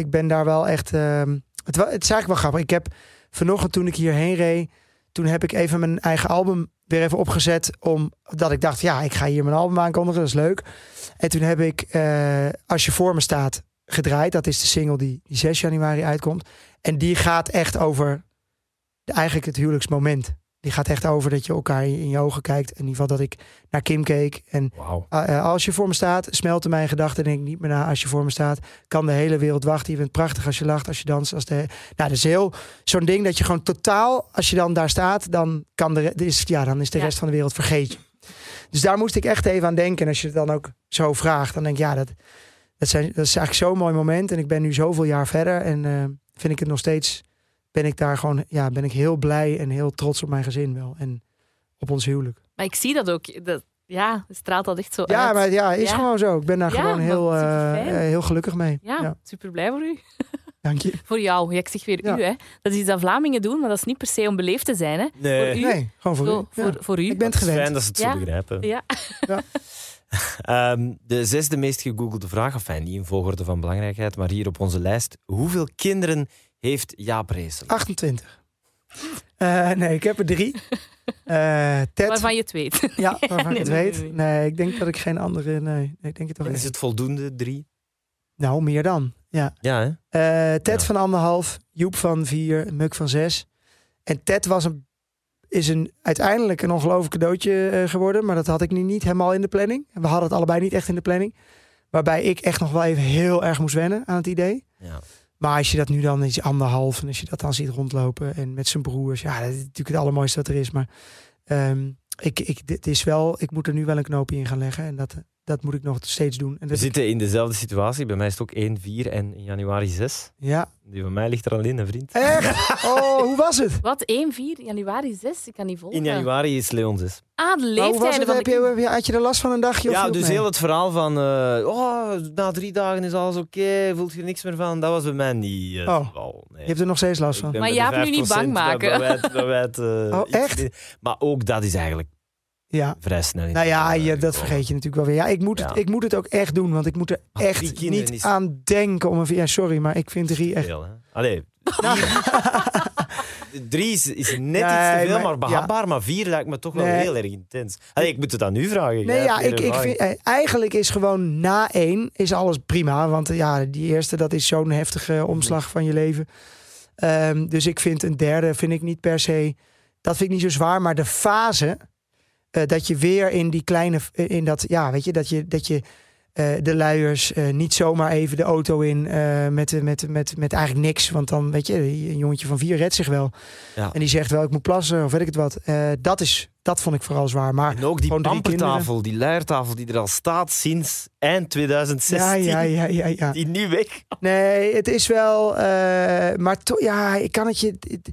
ik ben daar wel echt. ehm, het, het is eigenlijk wel grappig. Ik heb vanochtend toen ik hierheen reed, toen heb ik even mijn eigen album weer even opgezet. Omdat ik dacht, ja, ik ga hier mijn album aankondigen, dat is leuk. En toen heb ik eh, Als je voor me staat gedraaid. Dat is de single die, die 6 januari uitkomt. En die gaat echt over de, eigenlijk het huwelijksmoment. Die gaat echt over dat je elkaar in, je ogen kijkt. In ieder geval dat ik naar Kim keek en uh, uh, als je voor me staat, smelten mijn gedachten denk ik niet meer na. Als je voor me staat, kan de hele wereld wachten. Je bent prachtig als je lacht, als je danst. Als de... Nou, dat is heel zo'n ding dat je gewoon totaal, als je dan daar staat, dan, kan de, is, ja, dan is de Ja. rest van de wereld vergeet je. Dus daar moest ik echt even aan denken. En als je het dan ook zo vraagt, dan denk ik, ja, dat, dat, zijn, dat is eigenlijk zo'n mooi moment. En ik ben nu zoveel jaar verder en eh, vind ik het nog steeds, ben ik daar gewoon, ja, ben ik heel blij en heel trots op mijn gezin wel. En op ons huwelijk. Maar ik zie dat ook. Dat, ja, het straalt dat echt zo Ja, uit. maar ja, is Ja. gewoon zo. Ik ben daar Ja, gewoon heel, eh, eh, heel gelukkig mee. Ja, super blij voor u. dank je. Voor jou. Ja, ik zeg weer Ja. u, hè. Dat is iets dat Vlamingen doen, maar dat is niet per se om beleefd te zijn, hè. Nee. u? Nee, gewoon voor Zo, u. Ja. voor, voor u. Ik ben het gewend. fijn dat ze het Ja. zo begrijpen. Ja. Ehm, de zesde meest gegoogelde vraag, enfin niet in volgorde van belangrijkheid, maar hier op onze lijst. Hoeveel kinderen heeft Jaap Reesel? 28. Eh, nee, ik heb er drie. Eh Ted. Waarvan je het weet. Ja, waarvan ik het Nee, weet. nee, ik denk dat ik geen andere... Nee, nee ik denk het toch is het voldoende? Drie? Nou, meer dan. Ja. Ja, hè? Eh, Ted Ja. van anderhalf, Joep van vier, Muk van zes. En Ted was een, is een, uiteindelijk een ongelooflijk cadeautje eh, geworden. Maar dat had ik nu niet helemaal in de planning. We hadden het allebei niet echt in de planning. Waarbij ik echt nog wel even heel erg moest wennen aan het idee. Ja. Maar als je dat nu dan is anderhalf en als je dat dan ziet rondlopen en met zijn broers, ja, dat is natuurlijk het allermooiste wat er is. Maar ehm, ik, ik, dit is wel, ik moet er nu wel een knoopje in gaan leggen en dat, dat moet ik nog steeds doen. En We dat, zitten in dezelfde situatie. Bij mij is het ook 1, 4 en in januari 6. ja, Die van mij ligt er al in, een vriend. echt? Oh, hoe was het? Wat? 1, 4, januari 6? Ik kan niet volgen. In januari is Leon 6. Ah, de was het? van Heb de je, je- had je er last van een dagje? Of Ja, dus mee? heel het verhaal van... eh, oh, na drie dagen is alles oké, voelt je er niks meer van. Dat was bij mij niet Oh. geval. Nee. Je hebt er nog steeds last van. Maar de Jaap, nu niet 5% bang maken. Dat dat eh, Oh, echt? Maar ook dat is eigenlijk Ja. vrij snel. in Nou ja, je, dat vergeet je natuurlijk wel weer. Ja, ik moet, Ja. Het, ik moet het ook echt doen, want ik moet er echt niet is aan denken om een... Ja, sorry, maar ik vind drie echt... Veel, hè? Allee, Nou, drie is, is net Nee, iets te veel, maar- maar behapbaar. Maar vier lijkt me toch wel Nee. heel erg intens. Allee, ik moet het aan u vragen. Nee, ja, ik, ik vind, eh, eigenlijk is gewoon na één is alles prima. Want ja, die eerste, dat is zo'n heftige omslag van je leven. Ehm, dus ik vind een derde, vind ik niet per se, dat vind ik niet zo zwaar. Maar de fase, eh, dat je weer in die kleine, eh, in dat, ja, weet je, dat je, dat je eh, de luiers niet zomaar even de auto in met, met, met, met eigenlijk niks. Want dan, weet je, een jongetje van vier redt zich wel. Ja. En die zegt wel, ik moet plassen of weet ik het wat. Dat, is, dat vond ik vooral zwaar. Maar En ook die pampertafel, die luiertafel die er al staat sinds eind 2016. ja, ja, ja, ja, ja. Die nu weg. Nee, het is wel. maar toch, ja, ik kan het je. Het,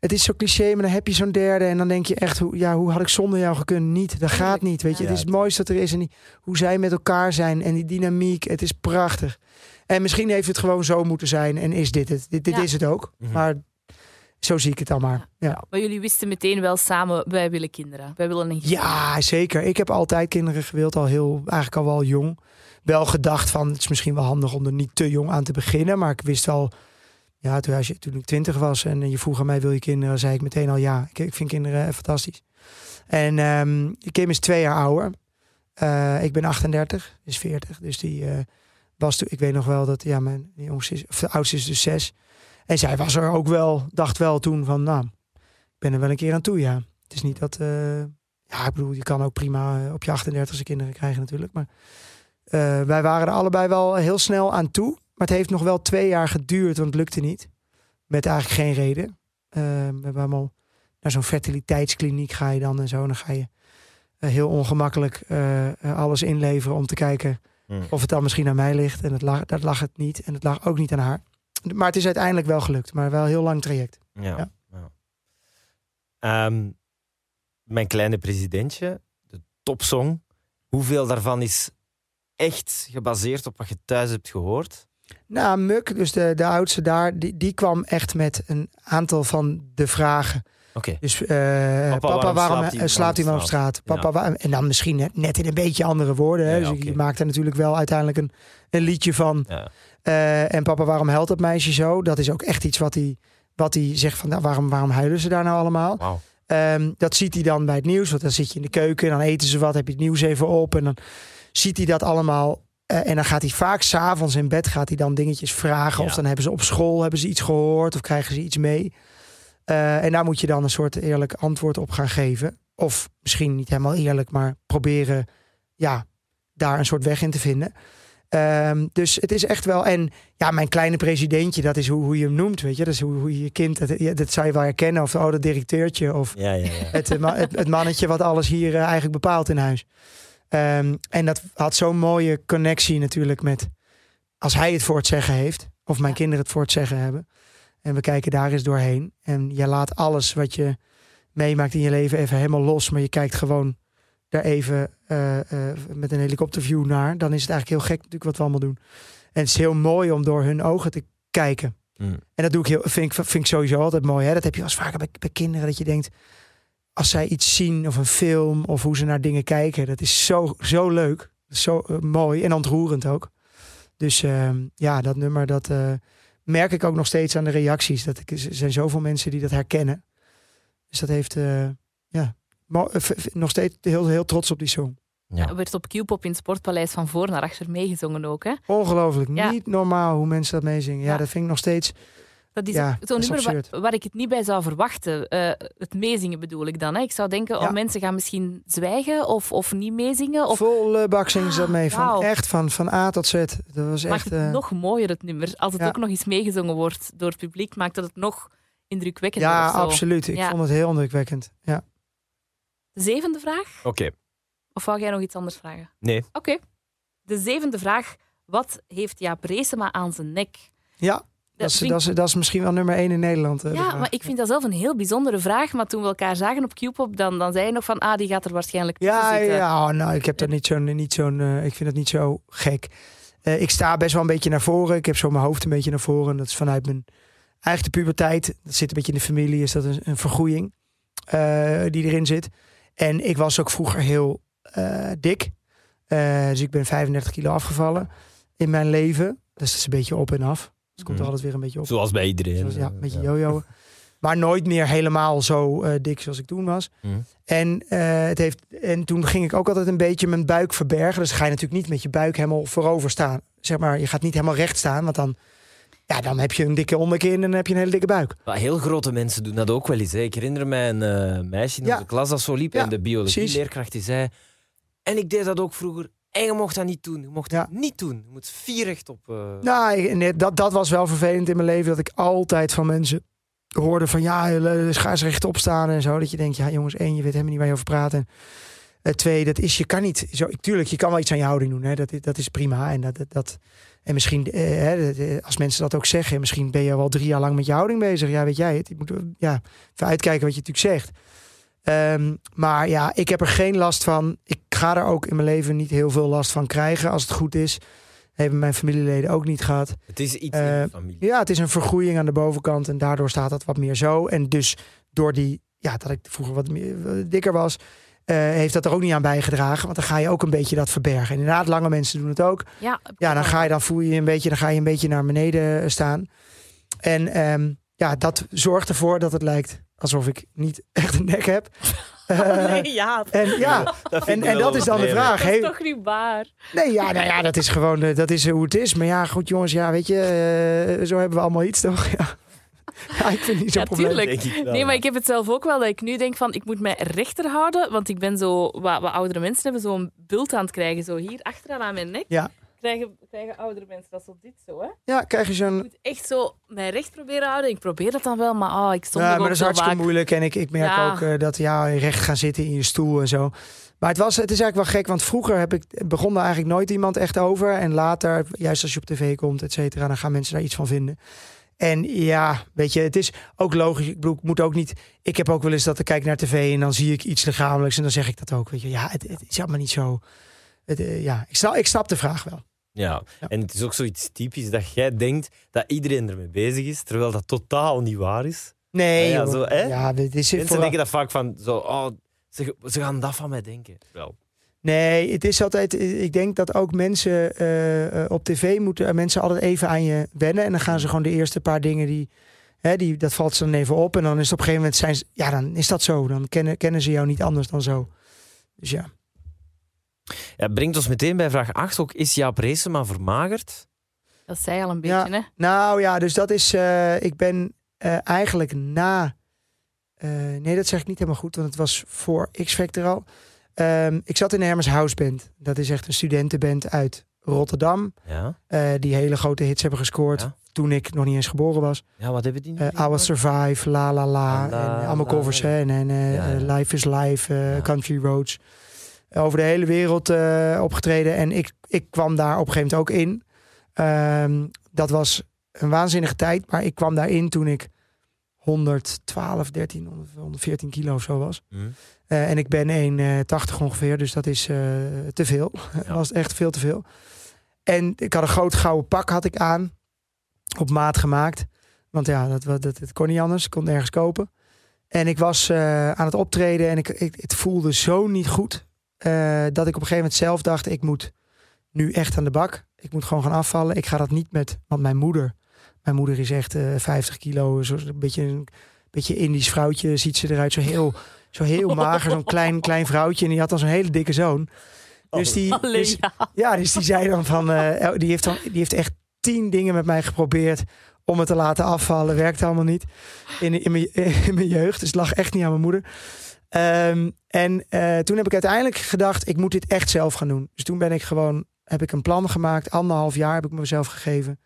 het is zo cliché, maar dan heb je zo'n derde. En dan denk je echt, hoe, ja, hoe had ik zonder jou gekund? Niet. Dat gaat niet. Weet je, Ja, het is het mooiste dat er is. En die, hoe zij met elkaar zijn en die dynamiek. Het is prachtig. En misschien heeft het gewoon zo moeten zijn. En is dit het? Dit, dit Ja. is het ook. Mhm. Maar zo zie ik het dan maar. Ja. Maar jullie wisten meteen wel samen, wij willen kinderen. Wij willen een Ja, zeker. Ik heb altijd kinderen gewild, al heel, eigenlijk al wel jong. Wel gedacht van, het is misschien wel handig om er niet te jong aan te beginnen. Maar ik wist al, ja, toen, als je, toen ik twintig was en je vroeg aan mij, wil je kinderen? zei ik meteen al ja. Ik, ik vind kinderen eh, fantastisch. En ehm Kim is twee jaar ouder. Eh, ik ben 38, is 40. Dus die eh, was toen, ik weet nog wel dat, ja, mijn jongste is, of de oudste is dus zes. En zij was er ook wel, dacht wel toen van, nou, ik ben er wel een keer aan toe, ja. Het is niet dat, ja, ik bedoel, je kan ook prima op je 38ste kinderen krijgen natuurlijk. Maar wij waren er allebei wel heel snel aan toe. Maar het heeft nog wel twee jaar geduurd, want het lukte niet. Met eigenlijk geen reden. Eh, we hebben allemaal naar zo'n fertiliteitskliniek ga je dan en zo. En dan ga je eh, heel ongemakkelijk eh, eh, alles inleveren om te kijken Hmm. of het dan misschien aan mij ligt. En het lag, dat lag het niet. En het lag ook niet aan haar. Maar het is uiteindelijk wel gelukt. Maar wel een heel lang traject. Ja. Ja. ja. Ehm, mijn kleine presidentje, de topsong. Hoeveel daarvan is echt gebaseerd op wat je thuis hebt gehoord? Nou, Muk, dus de, de oudste daar, die, die kwam echt met een aantal van de vragen. Oké. Dus eh, papa, waarom waarom slaapt eh, hij slaapt hij op man op straat? Ja. Papa, waar- en dan misschien net, net in een beetje andere woorden. Hè? Ja, dus je maakt er natuurlijk wel uiteindelijk een, een liedje van. Ja. Eh, en papa, waarom huilt dat meisje zo? Dat is ook echt iets wat hij, wat hij zegt van, nou, waarom, waarom huilen ze daar nou allemaal? Wauw. Ehm, dat ziet hij dan bij het nieuws. Want dan zit je in de keuken en dan eten ze wat. Heb je het nieuws even op. En dan ziet hij dat allemaal. Eh, en dan gaat hij vaak s'avonds in bed gaat hij dan dingetjes vragen. Ja. Of dan hebben ze op school hebben ze iets gehoord. Of krijgen ze iets mee. Eh, en daar moet je dan een soort eerlijk antwoord op gaan geven. Of misschien niet helemaal eerlijk, maar proberen ja, daar een soort weg in te vinden. Ehm, dus het is echt wel. En ja, mijn kleine presidentje, dat is hoe, hoe je hem noemt. Weet je, dat is hoe, hoe je je kind. Dat, dat zou je wel herkennen. Of oh, dat directeurtje. Of Ja, ja, ja. het, eh, het, het mannetje wat alles hier eigenlijk bepaalt in huis. Ehm, en dat had zo'n mooie connectie natuurlijk met als hij het voor het zeggen heeft, of mijn Ja. kinderen het voor het zeggen hebben. En we kijken daar eens doorheen. En je laat alles wat je meemaakt in je leven even helemaal los, maar je kijkt gewoon daar even eh, eh, met een helikopterview naar. Dan is het eigenlijk heel gek natuurlijk wat we allemaal doen. En het is heel mooi om door hun ogen te kijken. Mm. En dat doe ik heel, vind, ik, vind ik sowieso altijd mooi. Hè? Dat heb je wel eens vaker bij, bij kinderen. Dat je denkt, als zij iets zien of een film of hoe ze naar dingen kijken. Dat is zo, zo leuk. Zo eh, mooi en ontroerend ook. Dus ehm, ja, dat nummer, dat eh, merk ik ook nog steeds aan de reacties. Dat ik, er zijn zoveel mensen die dat herkennen. Dus dat heeft, eh, ja, nog steeds heel, heel trots op die song. Ja. Er werd op Q-pop in het Sportpaleis van voor naar achter meegezongen ook. Hè? Ongelooflijk. Ja. Niet normaal hoe mensen dat meezingen. Ja, Ja. dat vind ik nog steeds. Dat is Ja, zo'n nummer waar, ik het niet bij zou verwachten. Eh, het meezingen bedoel ik dan. Hè. Ik zou denken, Ja. oh, mensen gaan misschien zwijgen of, of niet meezingen. Of Volle bak zingen ze dat mee. Van, wauw. echt van, van A tot Z. Dat was maakt echt... het eh, nog mooier, het nummer. Als het ja. ook nog eens meegezongen wordt door het publiek, maakt dat het nog indrukwekkender ja, of zo. absoluut. Ik Ja. vond het heel indrukwekkend. Ja. De zevende vraag? Oké, Of wou jij nog iets anders vragen? nee. Oké. De zevende vraag. Wat heeft Jaap Reesema aan zijn nek? Ja, dat is, dat, is, dat is misschien wel nummer één in Nederland. eh, Ja, maar ik vind dat zelf een heel bijzondere vraag. Maar toen we elkaar zagen op Qpop, dan, dan zei je nog van, ah, die gaat er waarschijnlijk Ja, zitten. ja oh, nou, ik heb dat niet zo'n, niet zo'n, eh, ik vind dat niet zo gek. Eh, ik sta best wel een beetje naar voren. Ik heb zo mijn hoofd een beetje naar voren. Dat is vanuit mijn eigen puberteit. Dat zit een beetje in de familie. Is dat een, een vergroeiing die erin zit. En ik was ook vroeger heel dik. Dus ik ben 35 kilo afgevallen in mijn leven. Dus dat is een beetje op en af. Dus het komt er Mhm. altijd weer een beetje op. Zoals bij iedereen. Zoals, ja, een beetje Ja. jojo. Maar nooit meer helemaal zo eh, dik zoals ik toen was. Mhm. En, eh, het heeft, en toen ging ik ook altijd een beetje mijn buik verbergen. Dus ga je natuurlijk niet met je buik helemaal voorover staan. Zeg maar, je gaat niet helemaal recht staan. Want dan, ja, dan heb je een dikke onderkin en dan heb je een hele dikke buik. Maar heel grote mensen doen dat ook wel eens. Hè. Ik herinner mij een eh, meisje in Ja. onze klas dat zo liep. Ja, en de biologieleerkracht die zei... En ik deed dat ook vroeger. En je mocht dat niet doen. Je mocht Ja. het niet doen. Je moet vierrecht op... eh, Nou, nee, dat, dat was wel vervelend in mijn leven. Dat ik altijd van mensen hoorde van ja, eh, dus ga eens rechtop staan en zo. Dat je denkt, ja jongens, één, je weet helemaal niet waar je over praat. En eh, twee, dat is, je kan niet. Zo, tuurlijk, je kan wel iets aan je houding doen. Hè. Dat, dat is prima. En, dat, dat, dat, en misschien, eh, hè, dat, als mensen dat ook zeggen, misschien ben je wel drie jaar lang met je houding bezig. Ja, weet jij het. Je moet ja, even uitkijken wat je natuurlijk zegt. Ehm, maar ja, ik heb er geen last van. Ik ga er ook in mijn leven niet heel veel last van krijgen als het goed is. Hebben mijn familieleden ook niet gehad. Het is iets in de familie. Ja, het is een vergroeiing aan de bovenkant en daardoor staat dat wat meer zo. En dus door die, ja, dat ik vroeger wat meer, dikker was, eh, heeft dat er ook niet aan bijgedragen. Want dan ga je ook een beetje dat verbergen. En inderdaad, lange mensen doen het ook. Ja, Ja, dan ga je dan voel je je een beetje, dan ga je een beetje naar beneden staan. En ehm, ja, dat zorgt ervoor dat het lijkt alsof ik niet echt een nek heb. Eh, nee, ja. En ja, Dat vind en, ik en wel dat is dan de vraag. Dat is toch niet waar? Nee, ja, nou ja, dat is gewoon eh, dat is hoe het is. Maar ja, goed jongens, ja, weet je, eh, zo hebben we allemaal iets toch? Ja, ja ik vind het niet zo'n Ja, probleem. tuurlijk. Denk ik wel, Nee, maar ja. ik heb het zelf ook wel dat ik nu denk van ik moet mij rechter houden, want ik ben zo wat, wat oudere mensen hebben zo'n bult aan het krijgen, zo hier achteraan aan mijn nek. Ja. Krijgen, krijgen oudere mensen dat zo dit zo, hè? Ja, krijg je Ik zo'n... moet echt zo mij recht proberen houden. Ik probeer dat dan wel, maar ah, ik stond Ja, maar ook dat is hartstikke vaak. moeilijk. En ik, ik merk Ja. ook eh, dat ja, recht gaan zitten in je stoel en zo. Maar het, was, het is eigenlijk wel gek, want vroeger heb ik, begon daar eigenlijk nooit iemand echt over. En later, juist als je op tv komt, et cetera, dan gaan mensen daar iets van vinden. En ja, weet je, het is ook logisch. Ik bedoel, ik moet ook niet. Ik heb ook wel eens dat ik kijk naar tv en dan zie ik iets lichamelijks en dan zeg ik dat ook. Weet je, ja, het, het is allemaal niet zo. Het, eh, ja, ik snap, ik snap de vraag wel. Ja. Ja. en het is ook zoiets typisch dat jij denkt dat iedereen ermee bezig is, terwijl dat totaal niet waar is. Nee, Ja, zo, hè? ja, dit is Mensen vooral- denken dat vaak van, zo, oh, ze, ze gaan dat van mij denken. Wel. Nee, het is altijd. Ik denk dat ook mensen eh, eh, op tv moeten eh, mensen altijd even aan je wennen. En dan gaan ze gewoon de eerste paar dingen die. Hè, die dat valt ze dan even op. En dan is het op een gegeven moment zijn ze, Ja, dan is dat zo. Dan kennen, kennen ze jou niet anders dan zo. Dus ja. Ja, brengt ons meteen bij vraag 8 ook. Is Jaap Reesema vermagerd? Dat zei al een Ja. beetje, hè? Nou ja, dus dat is. eh, ik ben eh, eigenlijk na. eh, nee, dat zeg ik niet helemaal goed, want het was voor X-Factor al. Ehm, ik zat in de Hermes House Band. Dat is echt een studentenband uit Rotterdam. Ja. eh, die hele grote hits hebben gescoord. Ja. Toen ik nog niet eens geboren was. Ja, wat hebben die nu? Eh I Was Survive, La La La. En allemaal La. covers. Hè, en en Ja, ja. Life is Life, eh, Ja. Country Roads. Over de hele wereld eh, opgetreden. En ik, ik kwam daar op een gegeven moment ook in. Ehm, dat was een waanzinnige tijd. Maar ik kwam daarin toen ik 112, 13, 100, 114 kilo of zo was. Hm. Eh, en ik ben 1,80 ongeveer, dus dat is eh, te veel. Dat Ja. was echt veel te veel. En ik had een groot gouden pak had ik aan. Op maat gemaakt. Want ja, dat, dat, dat, dat kon niet anders. Ik kon nergens kopen. En ik was eh, aan het optreden en ik, ik, het voelde zo niet goed. Eh, dat ik op een gegeven moment zelf dacht, ik moet nu echt aan de bak. Ik moet gewoon gaan afvallen. Ik ga dat niet met, want mijn moeder, mijn moeder is echt eh 50 kilo. Zo, een beetje een beetje Indisch vrouwtje ziet ze eruit. Zo heel, zo heel mager, zo'n klein, klein vrouwtje. En die had dan zo'n hele dikke zoon. Dus die, Alleen dus, ja. ja, dus die zei dan van, eh, die, heeft dan, die heeft echt tien dingen met mij geprobeerd om het te laten afvallen. Werkte allemaal niet in, in, mijn, in mijn jeugd. Dus het lag echt niet aan mijn moeder. Ehm, en eh, toen heb ik uiteindelijk gedacht, ik moet dit echt zelf gaan doen. Dus toen ben ik gewoon, heb ik een plan gemaakt. Anderhalf jaar heb ik mezelf gegeven.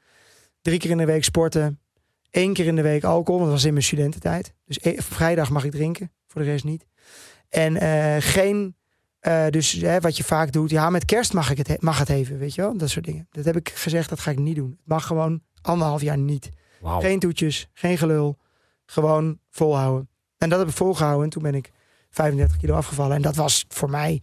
Drie keer in de week sporten. Eén keer in de week alcohol, want dat was in mijn studententijd. Dus e- vrijdag mag ik drinken, voor de rest niet. En eh, geen, eh, dus hè, wat je vaak doet, ja, met kerst mag, ik het, he- mag het even, weet je wel, dat soort dingen. Dat heb ik gezegd, dat ga ik niet doen. Het mag gewoon anderhalf jaar niet. Geen toetjes, geen gelul, gewoon volhouden. En dat heb ik volgehouden en toen ben ik 35 kilo afgevallen. En dat was voor mij,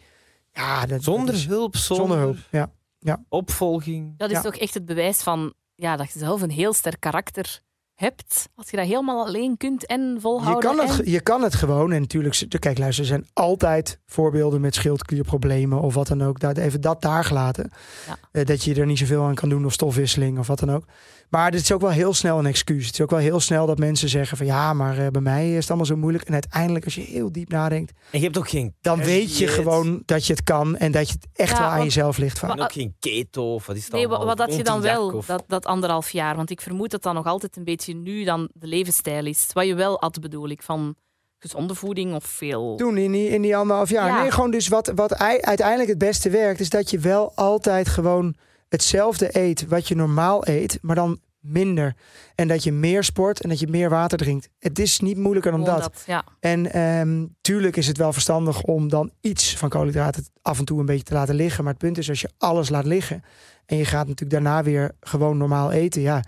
ja, dat, Zonder dat is- hulp, zonder, zonder hulp. Ja. opvolging. Dat is Ja. toch echt het bewijs van ja, dat je zelf een heel sterk karakter hebt. Als je dat helemaal alleen kunt en Je volhouden. kan, het, en- je kan het gewoon. En natuurlijk, kijk, luister, er zijn altijd voorbeelden met schildklierproblemen of wat dan ook. Daar, even dat daar gelaten. Ja. Eh, dat je er niet zoveel aan kan doen of stofwisseling of wat dan ook. Maar het is ook wel heel snel een excuus. Het is ook wel heel snel dat mensen zeggen van ja, maar eh, bij mij is het allemaal zo moeilijk. En uiteindelijk, als je heel diep nadenkt, En je hebt ook geen dan weet je gewoon dat je het kan en dat je het echt Ja, wel aan want- jezelf ligt. vaak. En ook geen keto of wat is het Nee, wat, allemaal? wat had je dan wel, of- dat, dat anderhalf jaar? Want ik vermoed dat dat nog altijd een beetje nu dan de levensstijl is. Wat je wel had, bedoel ik, van gezonde voeding of veel... Toen in die, in die anderhalf jaar. Ja. Nee, gewoon dus wat, wat ei- uiteindelijk het beste werkt, is dat je wel altijd gewoon hetzelfde eet wat je normaal eet, maar dan minder. En dat je meer sport en dat je meer water drinkt. Het is niet moeilijker dan dat. ja. En ehm, tuurlijk is het wel verstandig om dan iets van koolhydraten af en toe een beetje te laten liggen. Maar het punt is, als je alles laat liggen en je gaat natuurlijk daarna weer gewoon normaal eten, ja,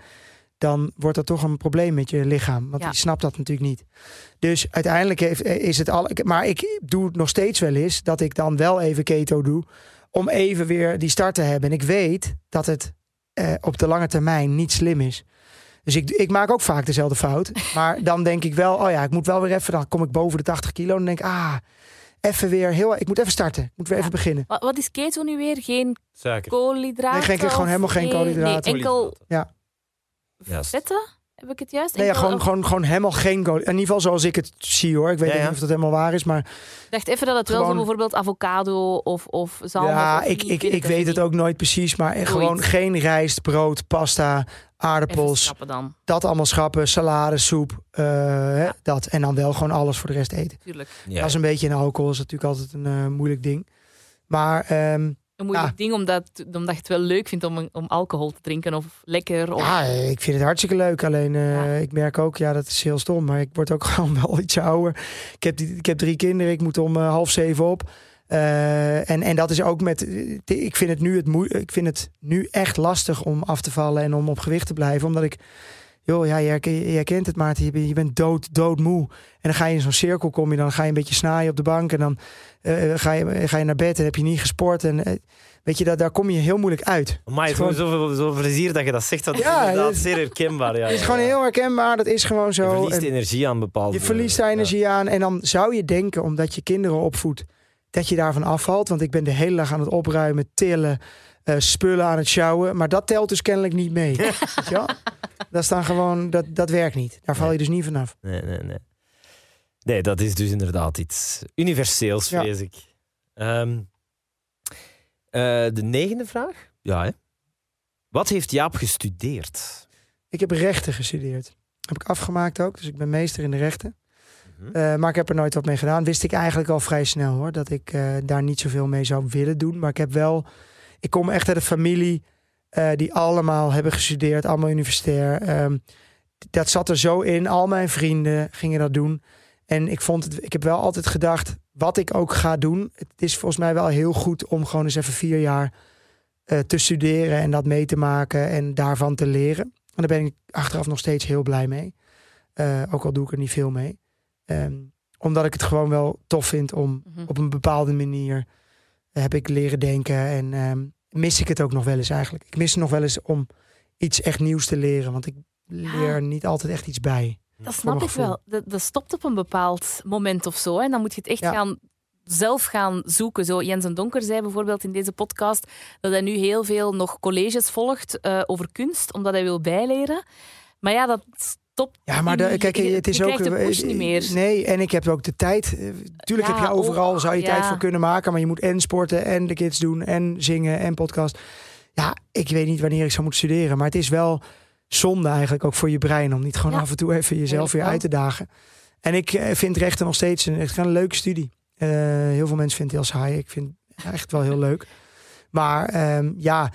dan wordt dat toch een probleem met je lichaam. Want Ja. die snapt dat natuurlijk niet. Dus uiteindelijk heeft, eh, is het al. Maar ik doe het nog steeds wel eens dat ik dan wel even keto doe. Om even weer die start te hebben. En ik weet dat het eh, op de lange termijn niet slim is. Dus ik, ik maak ook vaak dezelfde fout. Maar dan denk ik wel, oh ja, ik moet wel weer even. Dan kom ik boven de 80 kilo. En dan denk ik, ah, even weer heel. Ik moet even starten. Ik moet weer Ja. even beginnen. Wat, wat is keto nu weer? Geen Suiker. koolhydraten? Nee, geen- gewoon helemaal geen koolhydraten. Nee, enkel Ja. Vetten? Heb ik het juist? Nee, ja, gewoon, gewoon, gewoon helemaal geen kool. In ieder geval zoals ik het zie hoor. Ik weet Ja, niet of dat helemaal waar is. Maar Ik dacht even dat het wel zo bijvoorbeeld avocado of, of zalm ja, of ik, ik, ik weet het ook nooit precies. Maar gewoon geen rijst, brood, pasta, aardappels. dan, Dat allemaal schappen, salade, soep. eh, hè, dat. En dan wel gewoon alles voor de rest eten. natuurlijk. Ja. Dat is een beetje in alcohol. is natuurlijk altijd een eh, moeilijk ding. Maar ehm, Een moeilijk Ja. ding omdat, omdat je het wel leuk vindt om, om alcohol te drinken of lekker. Of, ja, ik vind het hartstikke leuk. Alleen eh, Ja. ik merk ook, ja, dat is heel stom. Maar ik word ook gewoon wel iets ouder. Ik heb, ik heb drie kinderen. Ik moet om eh, half zeven op. Eh, en, en dat is ook met. Ik vind, het nu het ik vind het nu echt lastig om af te vallen en om op gewicht te blijven. Omdat ik. Joh, ja, jij, jij kent het, Maarten. Je bent, je bent dood, doodmoe. En dan ga je in zo'n cirkel, kom je dan ga je een beetje snaaien op de bank. En dan eh, ga, je, ga je naar bed en heb je niet gesport. En eh, weet je, dat, daar kom je heel moeilijk uit. Maar het is is gewoon zoveel, zoveel plezier dat je dat zegt. Dat is Ja, inderdaad het- zeer herkenbaar. Ja, Het is ja, gewoon ja. heel herkenbaar. Dat is gewoon Je zo. verliest En energie aan bepaalde... je verliest daar ja. energie aan. En dan zou je denken, omdat je kinderen opvoedt, dat je daarvan afvalt. Want ik ben de hele dag aan het opruimen, tillen, eh, spullen aan het sjouwen. Maar dat telt dus kennelijk niet mee. Je wel? Dat is dan gewoon, dat, dat werkt niet. Daar val je dus niet vanaf. Nee, nee, nee. Nee, dat is dus inderdaad iets universeels, Ja. vrees ik. Ehm, eh, de negende vraag? Ja, hè. Wat heeft Jaap gestudeerd? Ik heb rechten gestudeerd. Heb ik afgemaakt ook. Dus ik ben meester in de rechten. Mhm. Eh, maar ik heb er nooit wat mee gedaan. Wist ik eigenlijk al vrij snel hoor. Dat ik eh, daar niet zoveel mee zou willen doen. Maar ik heb wel. Ik kom echt uit een familie eh, die allemaal hebben gestudeerd. Allemaal universitair. Ehm, dat zat er zo in. Al mijn vrienden gingen dat doen. En ik vond het. Ik heb wel altijd gedacht. Wat ik ook ga doen. Het is volgens mij wel heel goed om gewoon eens even vier jaar eh, te studeren. En dat mee te maken. En daarvan te leren. En daar ben ik achteraf nog steeds heel blij mee. Eh, ook al doe ik er niet veel mee. Ehm, omdat ik het gewoon wel tof vind om Mhm. op een bepaalde manier heb ik leren denken en ehm, mis ik het ook nog wel eens eigenlijk. Ik mis het nog wel eens om iets echt nieuws te leren, want ik leer niet altijd echt iets bij. Dat snap ik wel. Dat, dat stopt op een bepaald moment of zo. En dan moet je het echt Ja. gaan zelf gaan zoeken. Zo Jens en Donker zei bijvoorbeeld in deze podcast dat hij nu heel veel nog colleges volgt eh, over kunst, omdat hij wil bijleren. Maar ja, dat stopt. Ja, maar de, kijk, het is je ook. de push niet meer. Nee, en ik heb ook de tijd. eh, Tuurlijk Ja, heb je overal, oh, zou je ja. tijd voor kunnen maken, maar je moet en sporten en de kids doen en zingen en podcast. Ja, ik weet niet wanneer ik zou moeten studeren, maar het is wel zonde eigenlijk ook voor je brein. Om niet gewoon Ja. af en toe even jezelf weer uit te dagen. En ik eh, vind rechten nog steeds een, echt een leuke studie. Eh, heel veel mensen vinden het heel saai. Ik vind het echt wel heel leuk. Maar ehm, ja, eh,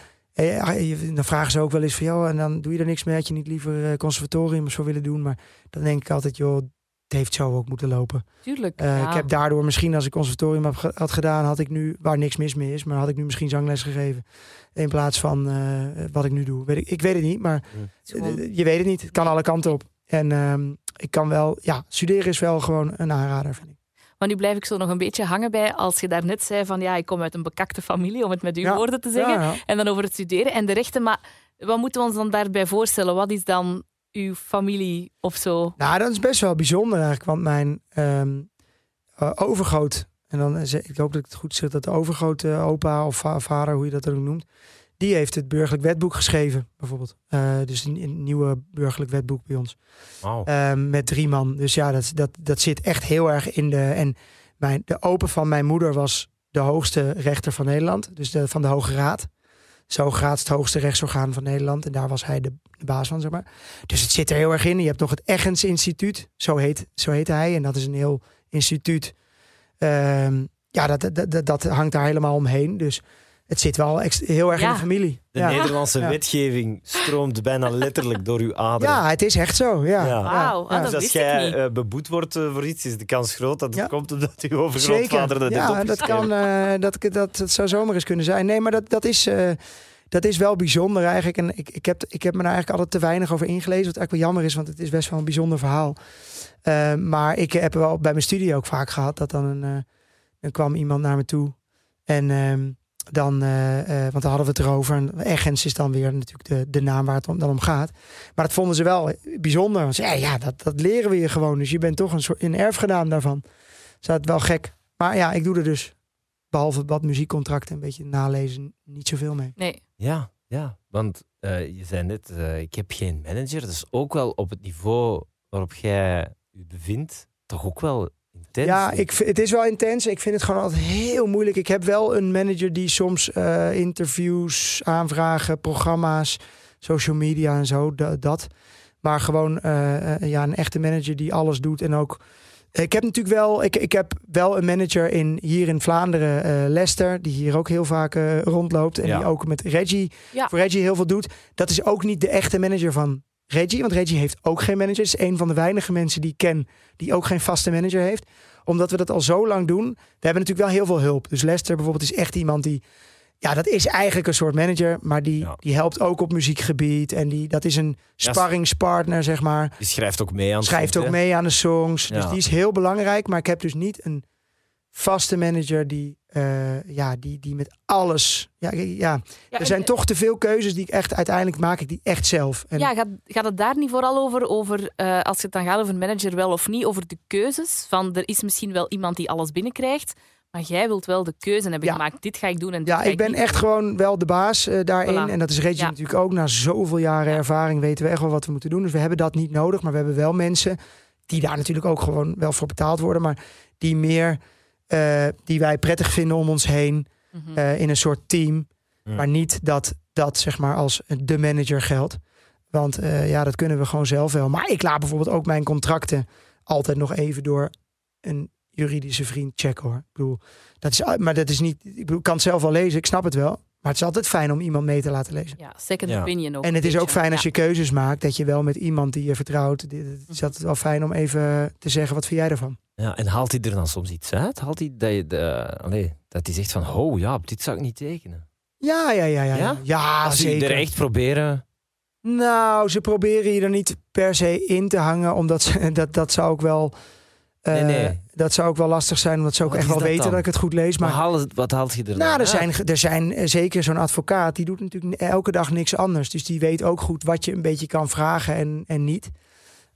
dan vragen ze ook wel eens van... joh, en dan doe je er niks mee. Had je niet liever eh, conservatorium of zo willen doen? Maar dan denk ik altijd, joh, het heeft zo ook moeten lopen. Tuurlijk. Eh, ja. Ik heb daardoor misschien als ik conservatorium heb had gedaan, had ik nu, waar niks mis mee is, maar had ik nu misschien zangles gegeven. In plaats van eh, wat ik nu doe. Weet ik, ik weet het niet, maar je weet het niet. Het kan alle kanten op. En ehm, ik kan wel, ja, studeren is wel gewoon een aanrader, vind ik. Maar nu blijf ik zo nog een beetje hangen bij als je daarnet zei van ja, ik kom uit een bekakte familie, om het met uw Ja. woorden te zeggen. Ja. En dan over het studeren en de rechten. Maar wat moeten we ons dan daarbij voorstellen? Wat is dan uw familie of zo? Nou, dat is best wel bijzonder eigenlijk, want mijn eh, overgroot, en dan is, ik hoop dat ik het goed zeg, dat de overgrote opa of va- vader, hoe je dat ook noemt, die heeft het burgerlijk wetboek geschreven, bijvoorbeeld. Eh, dus een, een nieuwe burgerlijk wetboek bij ons. Wauw. Ehm, met drie man. Dus ja, dat, dat, dat zit echt heel erg in de. En mijn, de open van mijn moeder was de hoogste rechter van Nederland. Dus de, van de Hoge Raad. Zo Hoge Raad is het hoogste rechtsorgaan van Nederland. En daar was hij de, de baas van, zeg maar. Dus het zit er heel erg in. Je hebt nog het Eggens Instituut. Zo heet, zo heet hij. En dat is een heel instituut. Ehm, ja, dat, dat, dat, dat hangt daar helemaal omheen. Dus het zit wel ex- heel erg in de familie. De ja. Nederlandse Ja. wetgeving stroomt bijna letterlijk door uw aderen. ja, het is echt zo. Ja. Ja. Wauw, ah, dus als jij eh, beboet wordt eh, voor iets, is de kans groot dat het Ja. komt omdat uw overgrootvader dat heeft ja, dat kan. eh, dat, dat, dat zou zomaar eens kunnen zijn. Nee, maar dat, dat is. eh, dat is wel bijzonder eigenlijk. En ik, ik, heb, ik heb me daar eigenlijk altijd te weinig over ingelezen. Wat eigenlijk wel jammer is, want het is best wel een bijzonder verhaal. Eh, maar ik heb wel bij mijn studie ook vaak gehad dat dan een. eh, dan kwam iemand naar me toe. En ehm, dan. eh, eh, want dan hadden we het erover. En Eggens is dan weer natuurlijk de, de naam waar het om, dan om gaat. Maar dat vonden ze wel bijzonder. Want ze, ja, ja dat, dat leren we je gewoon. Dus je bent toch een soort een erfgenaam daarvan. Dus dat is wel gek. Maar ja, ik doe er dus. Behalve wat muziekcontracten, een beetje nalezen, niet zoveel mee. Nee. Ja, ja. Want eh, je zei net, eh, ik heb geen manager. Dat is ook wel op het niveau waarop jij je bevindt, toch ook wel intens. Ja, ik, het is wel intens. Ik vind het gewoon altijd heel moeilijk. Ik heb wel een manager die soms eh, interviews, aanvragen, programma's, social media en zo, da- dat. Maar gewoon eh, eh, ja, een echte manager die alles doet en ook. Ik heb natuurlijk wel, ik, ik heb wel een manager in, hier in Vlaanderen, eh, Lester, die hier ook heel vaak rondloopt. En Ja. die ook met Reggie, Ja. voor Reggie heel veel doet. Dat is ook niet de echte manager van Reggie, want Reggie heeft ook geen manager. Het is een van de weinige mensen die ik ken die ook geen vaste manager heeft. Omdat we dat al zo lang doen. We hebben natuurlijk wel heel veel hulp. Dus Lester bijvoorbeeld is echt iemand die... Ja, dat is eigenlijk een soort manager, maar die, Ja. die helpt ook op muziekgebied. En die, dat is een sparringspartner, zeg maar. Je schrijft ook mee aan Schrijft ook mee aan de songs. Dus Ja. die is heel belangrijk. Maar ik heb dus niet een vaste manager die, eh, ja, die, die met alles... Ja, ja, Ja, er en- zijn toch te veel keuzes die ik echt... Uiteindelijk maak ik die echt zelf. En, Ja, gaat, gaat het daar niet vooral over, over eh, als het dan gaat over manager wel of niet, over de keuzes? Van er is misschien wel iemand die alles binnenkrijgt, maar jij wilt wel de keuze hebben Ja. gemaakt. Dit ga ik doen en dit Ja, ga ik ben echt doen. gewoon wel de baas eh, daarin. Voilà. En dat is Reggie Ja. natuurlijk ook. Na zoveel jaren Ja. ervaring weten we echt wel wat we moeten doen. Dus we hebben dat niet nodig. Maar we hebben wel mensen die daar natuurlijk ook gewoon wel voor betaald worden. Maar die meer, eh, die wij prettig vinden om ons heen. Mhm. eh, in een soort team. Ja. Maar niet dat dat zeg maar als de manager geldt. Want eh, ja, dat kunnen we gewoon zelf wel. Maar ik laat bijvoorbeeld ook mijn contracten altijd nog even door een juridische vriend checken hoor. Ik bedoel, dat is, maar dat is niet. Ik bedoel, ik kan het zelf wel lezen, ik snap het wel. Maar het is altijd fijn om iemand mee te laten lezen. Ja, second Ja. opinion ook. En het is ook fijn als je keuzes maakt, dat je wel met iemand die je vertrouwt. Het is altijd wel fijn om even te zeggen, wat vind jij ervan? Ja, en haalt hij er dan soms iets uit? Haalt hij dat, je de, allee, dat hij zegt van, oh ja, dit zou ik niet tekenen. Ja, ja, ja, ja. Ja, Ja? Als zeker. er echt proberen... Nou, ze proberen je er niet per se in te hangen, omdat ze, dat, dat zou ook wel. eh, Nee, nee. Dat zou ook wel lastig zijn, omdat ze ook Wat echt wel weten dan? dat ik het goed lees. Maar Maar haal het, wat haalt je er dan nou, er uit? zijn, er zijn eh, zeker zo'n advocaat, die doet natuurlijk elke dag niks anders. Dus die weet ook goed wat je een beetje kan vragen en, en niet.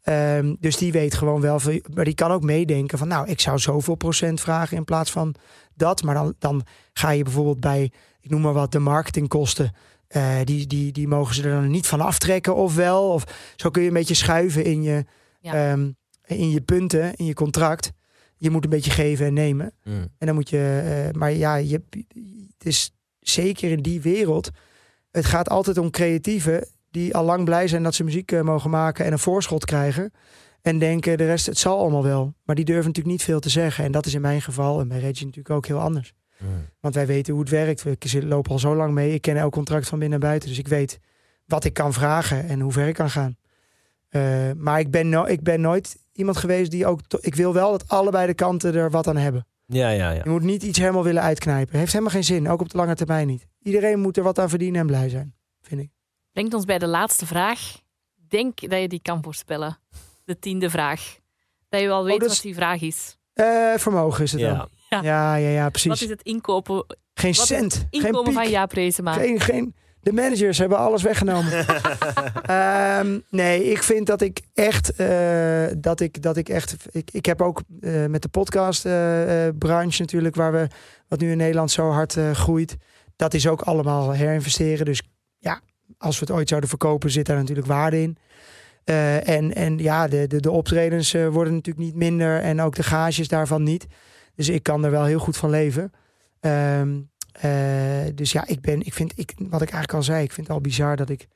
Ehm, dus die weet gewoon wel veel. Maar die kan ook meedenken van, nou, ik zou zoveel procent vragen in plaats van dat. Maar dan, dan ga je bijvoorbeeld bij, ik noem maar wat, de marketingkosten. eh, die, die, die mogen ze er dan niet van aftrekken of wel. Of zo kun je een beetje schuiven in je, Ja. ehm, in je punten, in je contract. Je moet een beetje geven en nemen. Hmm. En dan moet je, eh, maar ja, je, het is zeker in die wereld. Het gaat altijd om creatieven die al lang blij zijn dat ze muziek eh, mogen maken en een voorschot krijgen. En denken de rest, het zal allemaal wel. Maar die durven natuurlijk niet veel te zeggen. En dat is in mijn geval en bij Reggie natuurlijk ook heel anders. Want wij weten hoe het werkt. We lopen al zo lang mee. Ik ken elk contract van binnen en buiten. Dus ik weet wat ik kan vragen en hoe ver ik kan gaan. Eh, maar ik ben, no- ik ben nooit iemand geweest die ook... Ik wil wel dat allebei de kanten er wat aan hebben. Ja, ja, ja. Je moet niet iets helemaal willen uitknijpen. Heeft helemaal geen zin. Ook op de lange termijn niet. Iedereen moet er wat aan verdienen en blij zijn. Vind ik. Brengt ons bij de laatste vraag. Denk dat je die kan voorspellen. De tiende vraag. Dat je wel weet dat is- wat die vraag is. Eh, vermogen is het Ja. dan. Ja. Ja, ja, ja, Wat precies. is het inkopen, Geen wat cent. het Geen inkomen piek. van Jaap Reesema? Geen, geen, de managers hebben alles weggenomen. Ehm, nee, ik vind dat ik echt, eh, dat ik, dat ik echt, ik, ik heb ook eh, met de podcast eh, eh, branche natuurlijk, waar we, wat nu in Nederland zo hard eh, groeit, dat is ook allemaal herinvesteren. Dus als we het ooit zouden verkopen, zit daar natuurlijk waarde in. Eh, en, en ja, de, de, de optredens eh, worden natuurlijk niet minder en ook de gages daarvan niet. Dus ik kan er wel heel goed van leven. Ehm, eh, dus ja, ik ben, ik vind, ik, wat ik eigenlijk al zei, ik vind het al bizar dat ik,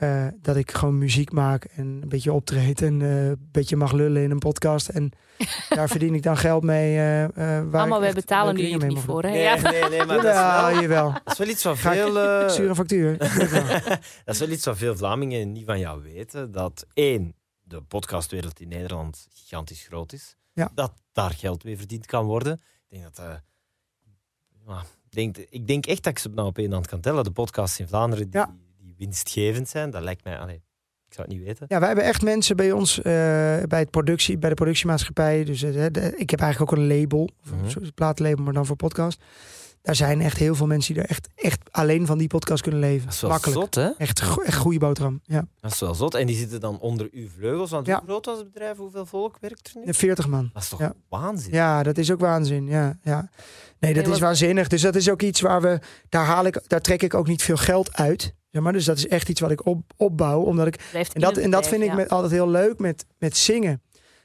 eh, dat ik gewoon muziek maak en een beetje optreed en eh, een beetje mag lullen in een podcast. En daar verdien ik dan geld mee. eh eh, waar wij echt betalen nu niet mag voor. Hè? Nee, Ja. nee, nee, maar dat is, wel, jawel. dat is wel iets ik- veel... Stuur een factuur. dat is wel iets wat veel Vlamingen niet van jou weten. Dat één, de podcastwereld in Nederland gigantisch groot is. Ja. Dat daar geld mee verdiend kan worden. Ik denk dat... eh, ja, ik, denk, ik denk echt dat ik ze nou op één hand kan tellen. De podcasts in Vlaanderen die, Ja. Winstgevend zijn, dat lijkt mij... Allee, ik zou het niet weten. Ja, wij hebben echt mensen bij ons eh, bij, het productie, bij de productiemaatschappij. Dus eh, de- ik heb eigenlijk ook een label, Mhm. een soort plaatlabel, maar dan voor podcast. Daar zijn echt heel veel mensen die er echt, echt alleen van die podcast kunnen leven. Dat is wel Makkelijk. zot, hè? Echt, go- echt goede boterham. Ja. Dat is wel zot. En die zitten dan onder uw vleugels. Want Ja. hoe groot was het bedrijf? Hoeveel volk werkt er nu? 40 man. Dat is toch Ja. waanzin? Ja, dat is ook waanzin. Ja, ja. Nee, dat Nee, is wat- waanzinnig. Dus dat is ook iets waar we, daar haal ik, daar trek ik ook niet veel geld uit. Zeg maar, dus dat is echt iets wat ik op, opbouw. Omdat ik, en dat, en dat vind ik met, altijd heel leuk met, met zingen.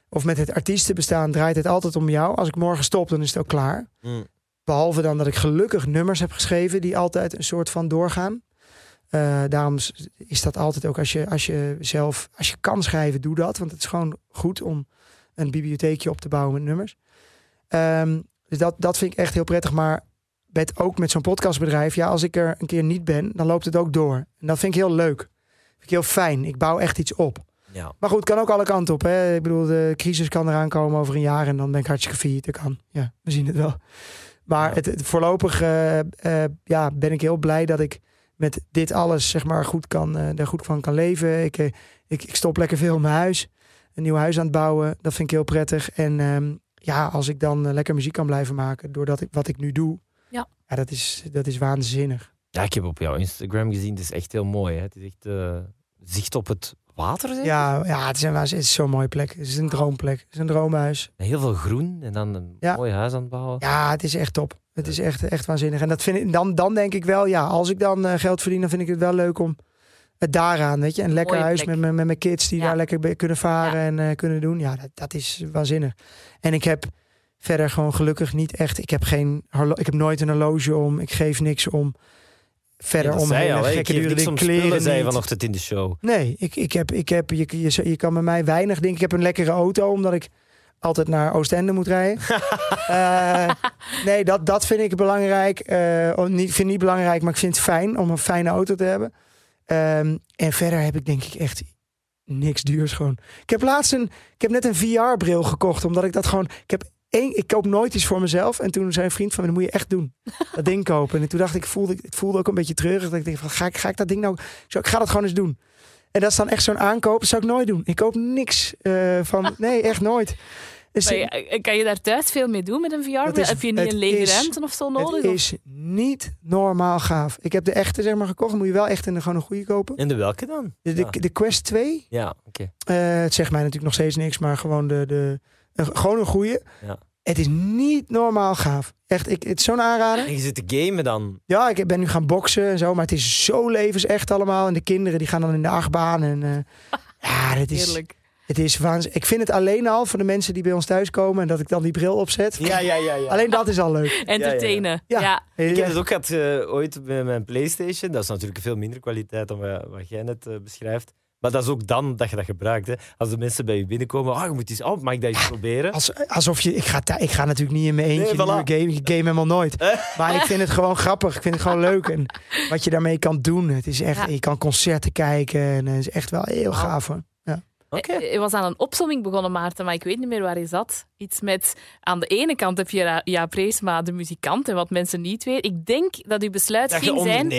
Of met het artiestenbestaan draait het altijd om jou. Als ik morgen stop, dan is het ook klaar. Mm. Behalve dan dat ik gelukkig nummers heb geschreven die altijd een soort van doorgaan. Eh, daarom is dat altijd ook als je, als je zelf, als je kan schrijven, doe dat. Want het is gewoon goed om een bibliotheekje op te bouwen met nummers. Ehm, dus dat, dat vind ik echt heel prettig. Maar met, ook met zo'n podcastbedrijf, ja, als ik er een keer niet ben, dan loopt het ook door. En dat vind ik heel leuk. Vind ik heel fijn. Ik bouw echt iets op. Ja. Maar goed, kan ook alle kanten op. Hè? Ik bedoel, de crisis kan eraan komen over een jaar en dan ben ik hartstikke failliet. Dat kan. Ja, we zien het wel. Maar Ja. het, het- voorlopig eh, eh, ja, ben ik heel blij dat ik met dit alles zeg maar, goed kan, eh er goed van kan leven. Ik, eh, ik, ik stop lekker veel in mijn huis. Een nieuw huis aan het bouwen. Dat vind ik heel prettig. En ehm, ja, als ik dan eh, lekker muziek kan blijven maken doordat ik wat ik nu doe. Ja. ja dat, is, dat is waanzinnig. Ja, ik heb op jouw Instagram gezien. Het is echt heel mooi. Hè? Het is echt eh, zicht op het water. Zeg? Ja, ja het, is een, het is zo'n mooie plek. Het is een droomplek. Het is een droomhuis. Heel veel groen en dan een Ja. mooi huis aan het bouwen. Ja, het is echt top. Het is echt, echt waanzinnig. En dat vind ik, dan, dan denk ik wel, ja, als ik dan eh, geld verdien, dan vind ik het wel leuk om het daaraan, weet je. Een lekker Mooie huis plek. met, mijn- met mijn kids die Ja. daar lekker bij kunnen varen en eh, kunnen doen. Ja, dat, dat is waanzinnig. En ik heb verder gewoon gelukkig niet echt, ik heb geen, ik heb nooit een horloge om, ik geef niks om. Verder Ja, om hele al, gekke Ik om kleren zei vanochtend in de show. Nee, ik, ik heb, ik heb, je, je, je kan bij mij weinig dingen. Ik heb een lekkere auto, omdat ik altijd naar Oostende moet rijden. Eh, nee, dat, dat vind ik belangrijk. Of niet, vind niet belangrijk, maar ik vind het fijn om een fijne auto te hebben. Ehm, en verder heb ik denk ik echt niks duurs gewoon. Ik heb laatst een, ik heb net een VR-bril gekocht, omdat ik dat gewoon, ik heb één, ik koop nooit iets voor mezelf. En toen zei een vriend van me, dat moet je echt doen. Dat ding kopen. En toen dacht ik, voelde, het voelde ook een beetje treurig. Dat ik denk van, ga ik, ga ik dat ding nou, ik zou- ik ga dat gewoon eens doen. En dat is dan echt zo'n aankoop. Dat zou ik nooit doen. Ik koop niks eh, van. Nee, echt nooit. Dus je- eh, kan je daar thuis veel mee doen met een VR? Is- Heb je niet een lege is- ruimte of zo nodig? het of- is niet normaal gaaf. Ik heb de echte zeg maar gekocht. Dan moet je wel echt een, gewoon een goede kopen. En de welke dan? De, de, Ja, de Quest 2. ja oké. eh, het zegt mij natuurlijk nog steeds niks. Maar gewoon, de, de, een, gewoon een goede. Ja. Het is niet normaal gaaf. Echt, ik, het is zo'n aanrader. En je zit te gamen dan. Ja, ik ben nu gaan boksen en zo. Maar het is zo levensecht allemaal. En de kinderen die gaan dan in de achtbaan. En eh, ja, dat is, Heerlijk. Het is waanzinnig. Ik vind het alleen al voor de mensen die bij ons thuiskomen en dat ik dan die bril opzet. Ja, ja, ja. ja. Alleen dat is al leuk. Entertainen. Ja. Ja. Ik heb het ook gehad eh, ooit bij mijn PlayStation. Dat is natuurlijk veel minder kwaliteit dan wat, wat jij net eh, beschrijft. Maar dat is ook dan dat je dat gebruikt. Hè. Als de mensen bij je binnenkomen, ah, je moet eens, oh, mag ik dat eens proberen? Als, alsof je, ik ga, ik ga natuurlijk niet in mijn eentje Nee, een voilà. nieuwe game. Ik game helemaal nooit. Maar ik vind het gewoon grappig. Ik vind het gewoon leuk. En wat je daarmee kan doen. Het is echt, Ja. je kan concerten kijken. En het is echt wel heel gaaf hoor. Ja. Je je was aan een opsomming begonnen, Maarten, maar ik weet niet meer waar je zat. Iets met, aan de ene kant heb je Ra- Jaap Reesma, de muzikant, en wat mensen niet weten. Ik denk dat uw besluit Dat ging zijn bent.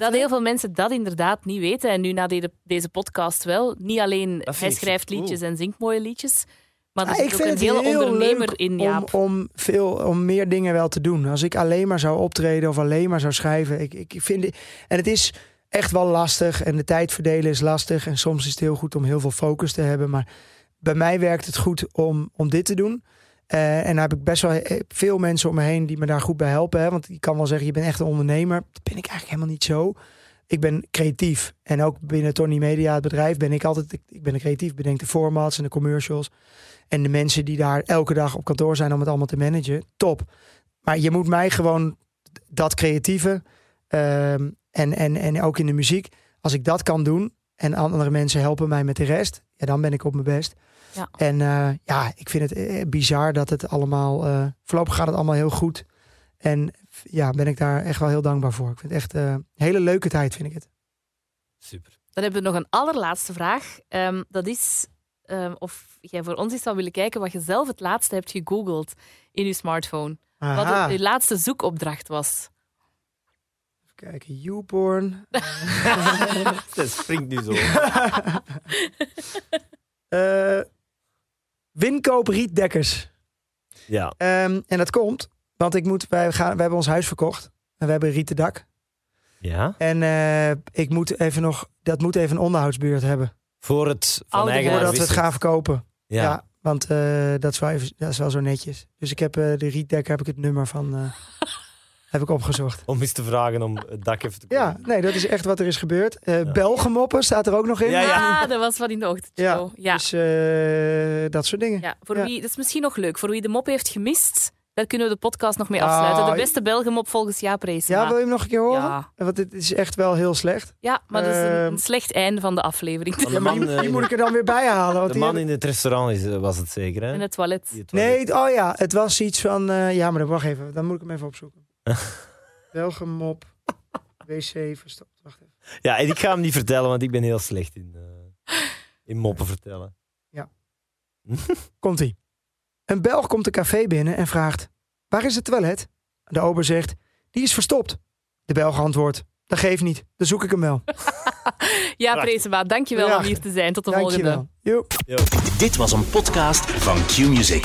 dat heel veel mensen dat inderdaad niet weten. En nu na de- deze podcast wel. Niet alleen hij schrijft cool. liedjes en zingt mooie liedjes, maar er Ah, ik ook vind een het heel ondernemer leuk in om, Jaap. om, veel, om meer dingen wel te doen. Als ik alleen maar zou optreden of alleen maar zou schrijven. Ik, ik vind en het is echt wel lastig. En de tijd verdelen is lastig. En soms is het heel goed om heel veel focus te hebben. Maar bij mij werkt het goed om, om dit te doen. Eh, en daar heb ik best wel eh, veel mensen om me heen die me daar goed bij helpen. Hè? Want je kan wel zeggen, je bent echt een ondernemer. Dat ben ik eigenlijk helemaal niet zo. Ik ben creatief. En ook binnen Tony Media, het bedrijf, ben ik altijd... Ik, ik ben een creatief, bedenk de formats en de commercials. En de mensen die daar elke dag op kantoor zijn om het allemaal te managen, top. Maar je moet mij gewoon dat creatieve ehm, en, en, en ook in de muziek, als ik dat kan doen en andere mensen helpen mij met de rest, ja, dan ben ik op mijn best. Ja. En eh, ja, ik vind het eh, bizar dat het allemaal, eh, voorlopig gaat het allemaal heel goed. En ja, ben ik daar echt wel heel dankbaar voor. Ik vind het echt eh, een hele leuke tijd, vind ik het. Super. Dan hebben we nog een allerlaatste vraag. Ehm, dat is ehm, of jij voor ons eens zou willen kijken wat je zelf het laatste hebt gegoogeld in je smartphone. Wat Aha. de- je laatste zoekopdracht was. Even kijken, YouPorn. Dat springt nu zo. Eh Winkoop rietdekkers. Ja. Ehm, en dat komt, want ik moet, wij, gaan, wij hebben ons huis verkocht. En we hebben een rieten dak. ja. En eh, ik moet even nog, dat moet even een onderhoudsbeurt hebben. Voor het van eigen Voordat we het gaan verkopen. Ja, Ja. want eh, dat, is wel even, dat is wel zo netjes. Dus ik heb eh, de rietdekker, heb ik het nummer van, eh, heb ik opgezocht. Om eens te vragen om het dak even te Ja, komen. nee, dat is echt wat er is gebeurd. Eh Belgemoppen staat er ook nog in. Ja, ja. Ah, dat was van in de ochtend. Ja, ja. Dus eh, dat soort dingen. Ja, voor Ja. wie, dat is misschien nog leuk. Voor wie de mop heeft gemist, daar kunnen we de podcast nog mee afsluiten. Ah, de beste Belgenmop volgens Jaap Reesema. Ja, wil je hem nog een keer horen? Ja. Want dit is echt wel heel slecht. Ja, maar dat is een, Ehm. een slecht einde van de aflevering. Van de Ja, maar man, die, eh, die moet ik er dan weer bij halen. Want De die man in het restaurant is, was het zeker, hè? In het toilet. Die het toilet. Nee, oh ja, het was iets van... eh, ja, maar dan wacht even. Dan moet ik hem even opzoeken. Belgemop, wc verstopt. Wacht even. Ja, en ik ga hem niet vertellen, want ik ben heel slecht in, eh, in moppen vertellen. Komt-ie. Een Belg komt een café binnen en vraagt... Waar is het toilet? De ober zegt... Die is verstopt. De Belg antwoordt... Dat geeft niet. Dan zoek ik hem wel. Ja. Preesema, dankjewel Ja. om hier te zijn. Tot de volgende. Dankjewel. Joep. Dit was een podcast van Q-Music.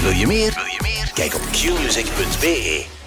Wil je meer? Wil je meer? Kijk op qmusic.be.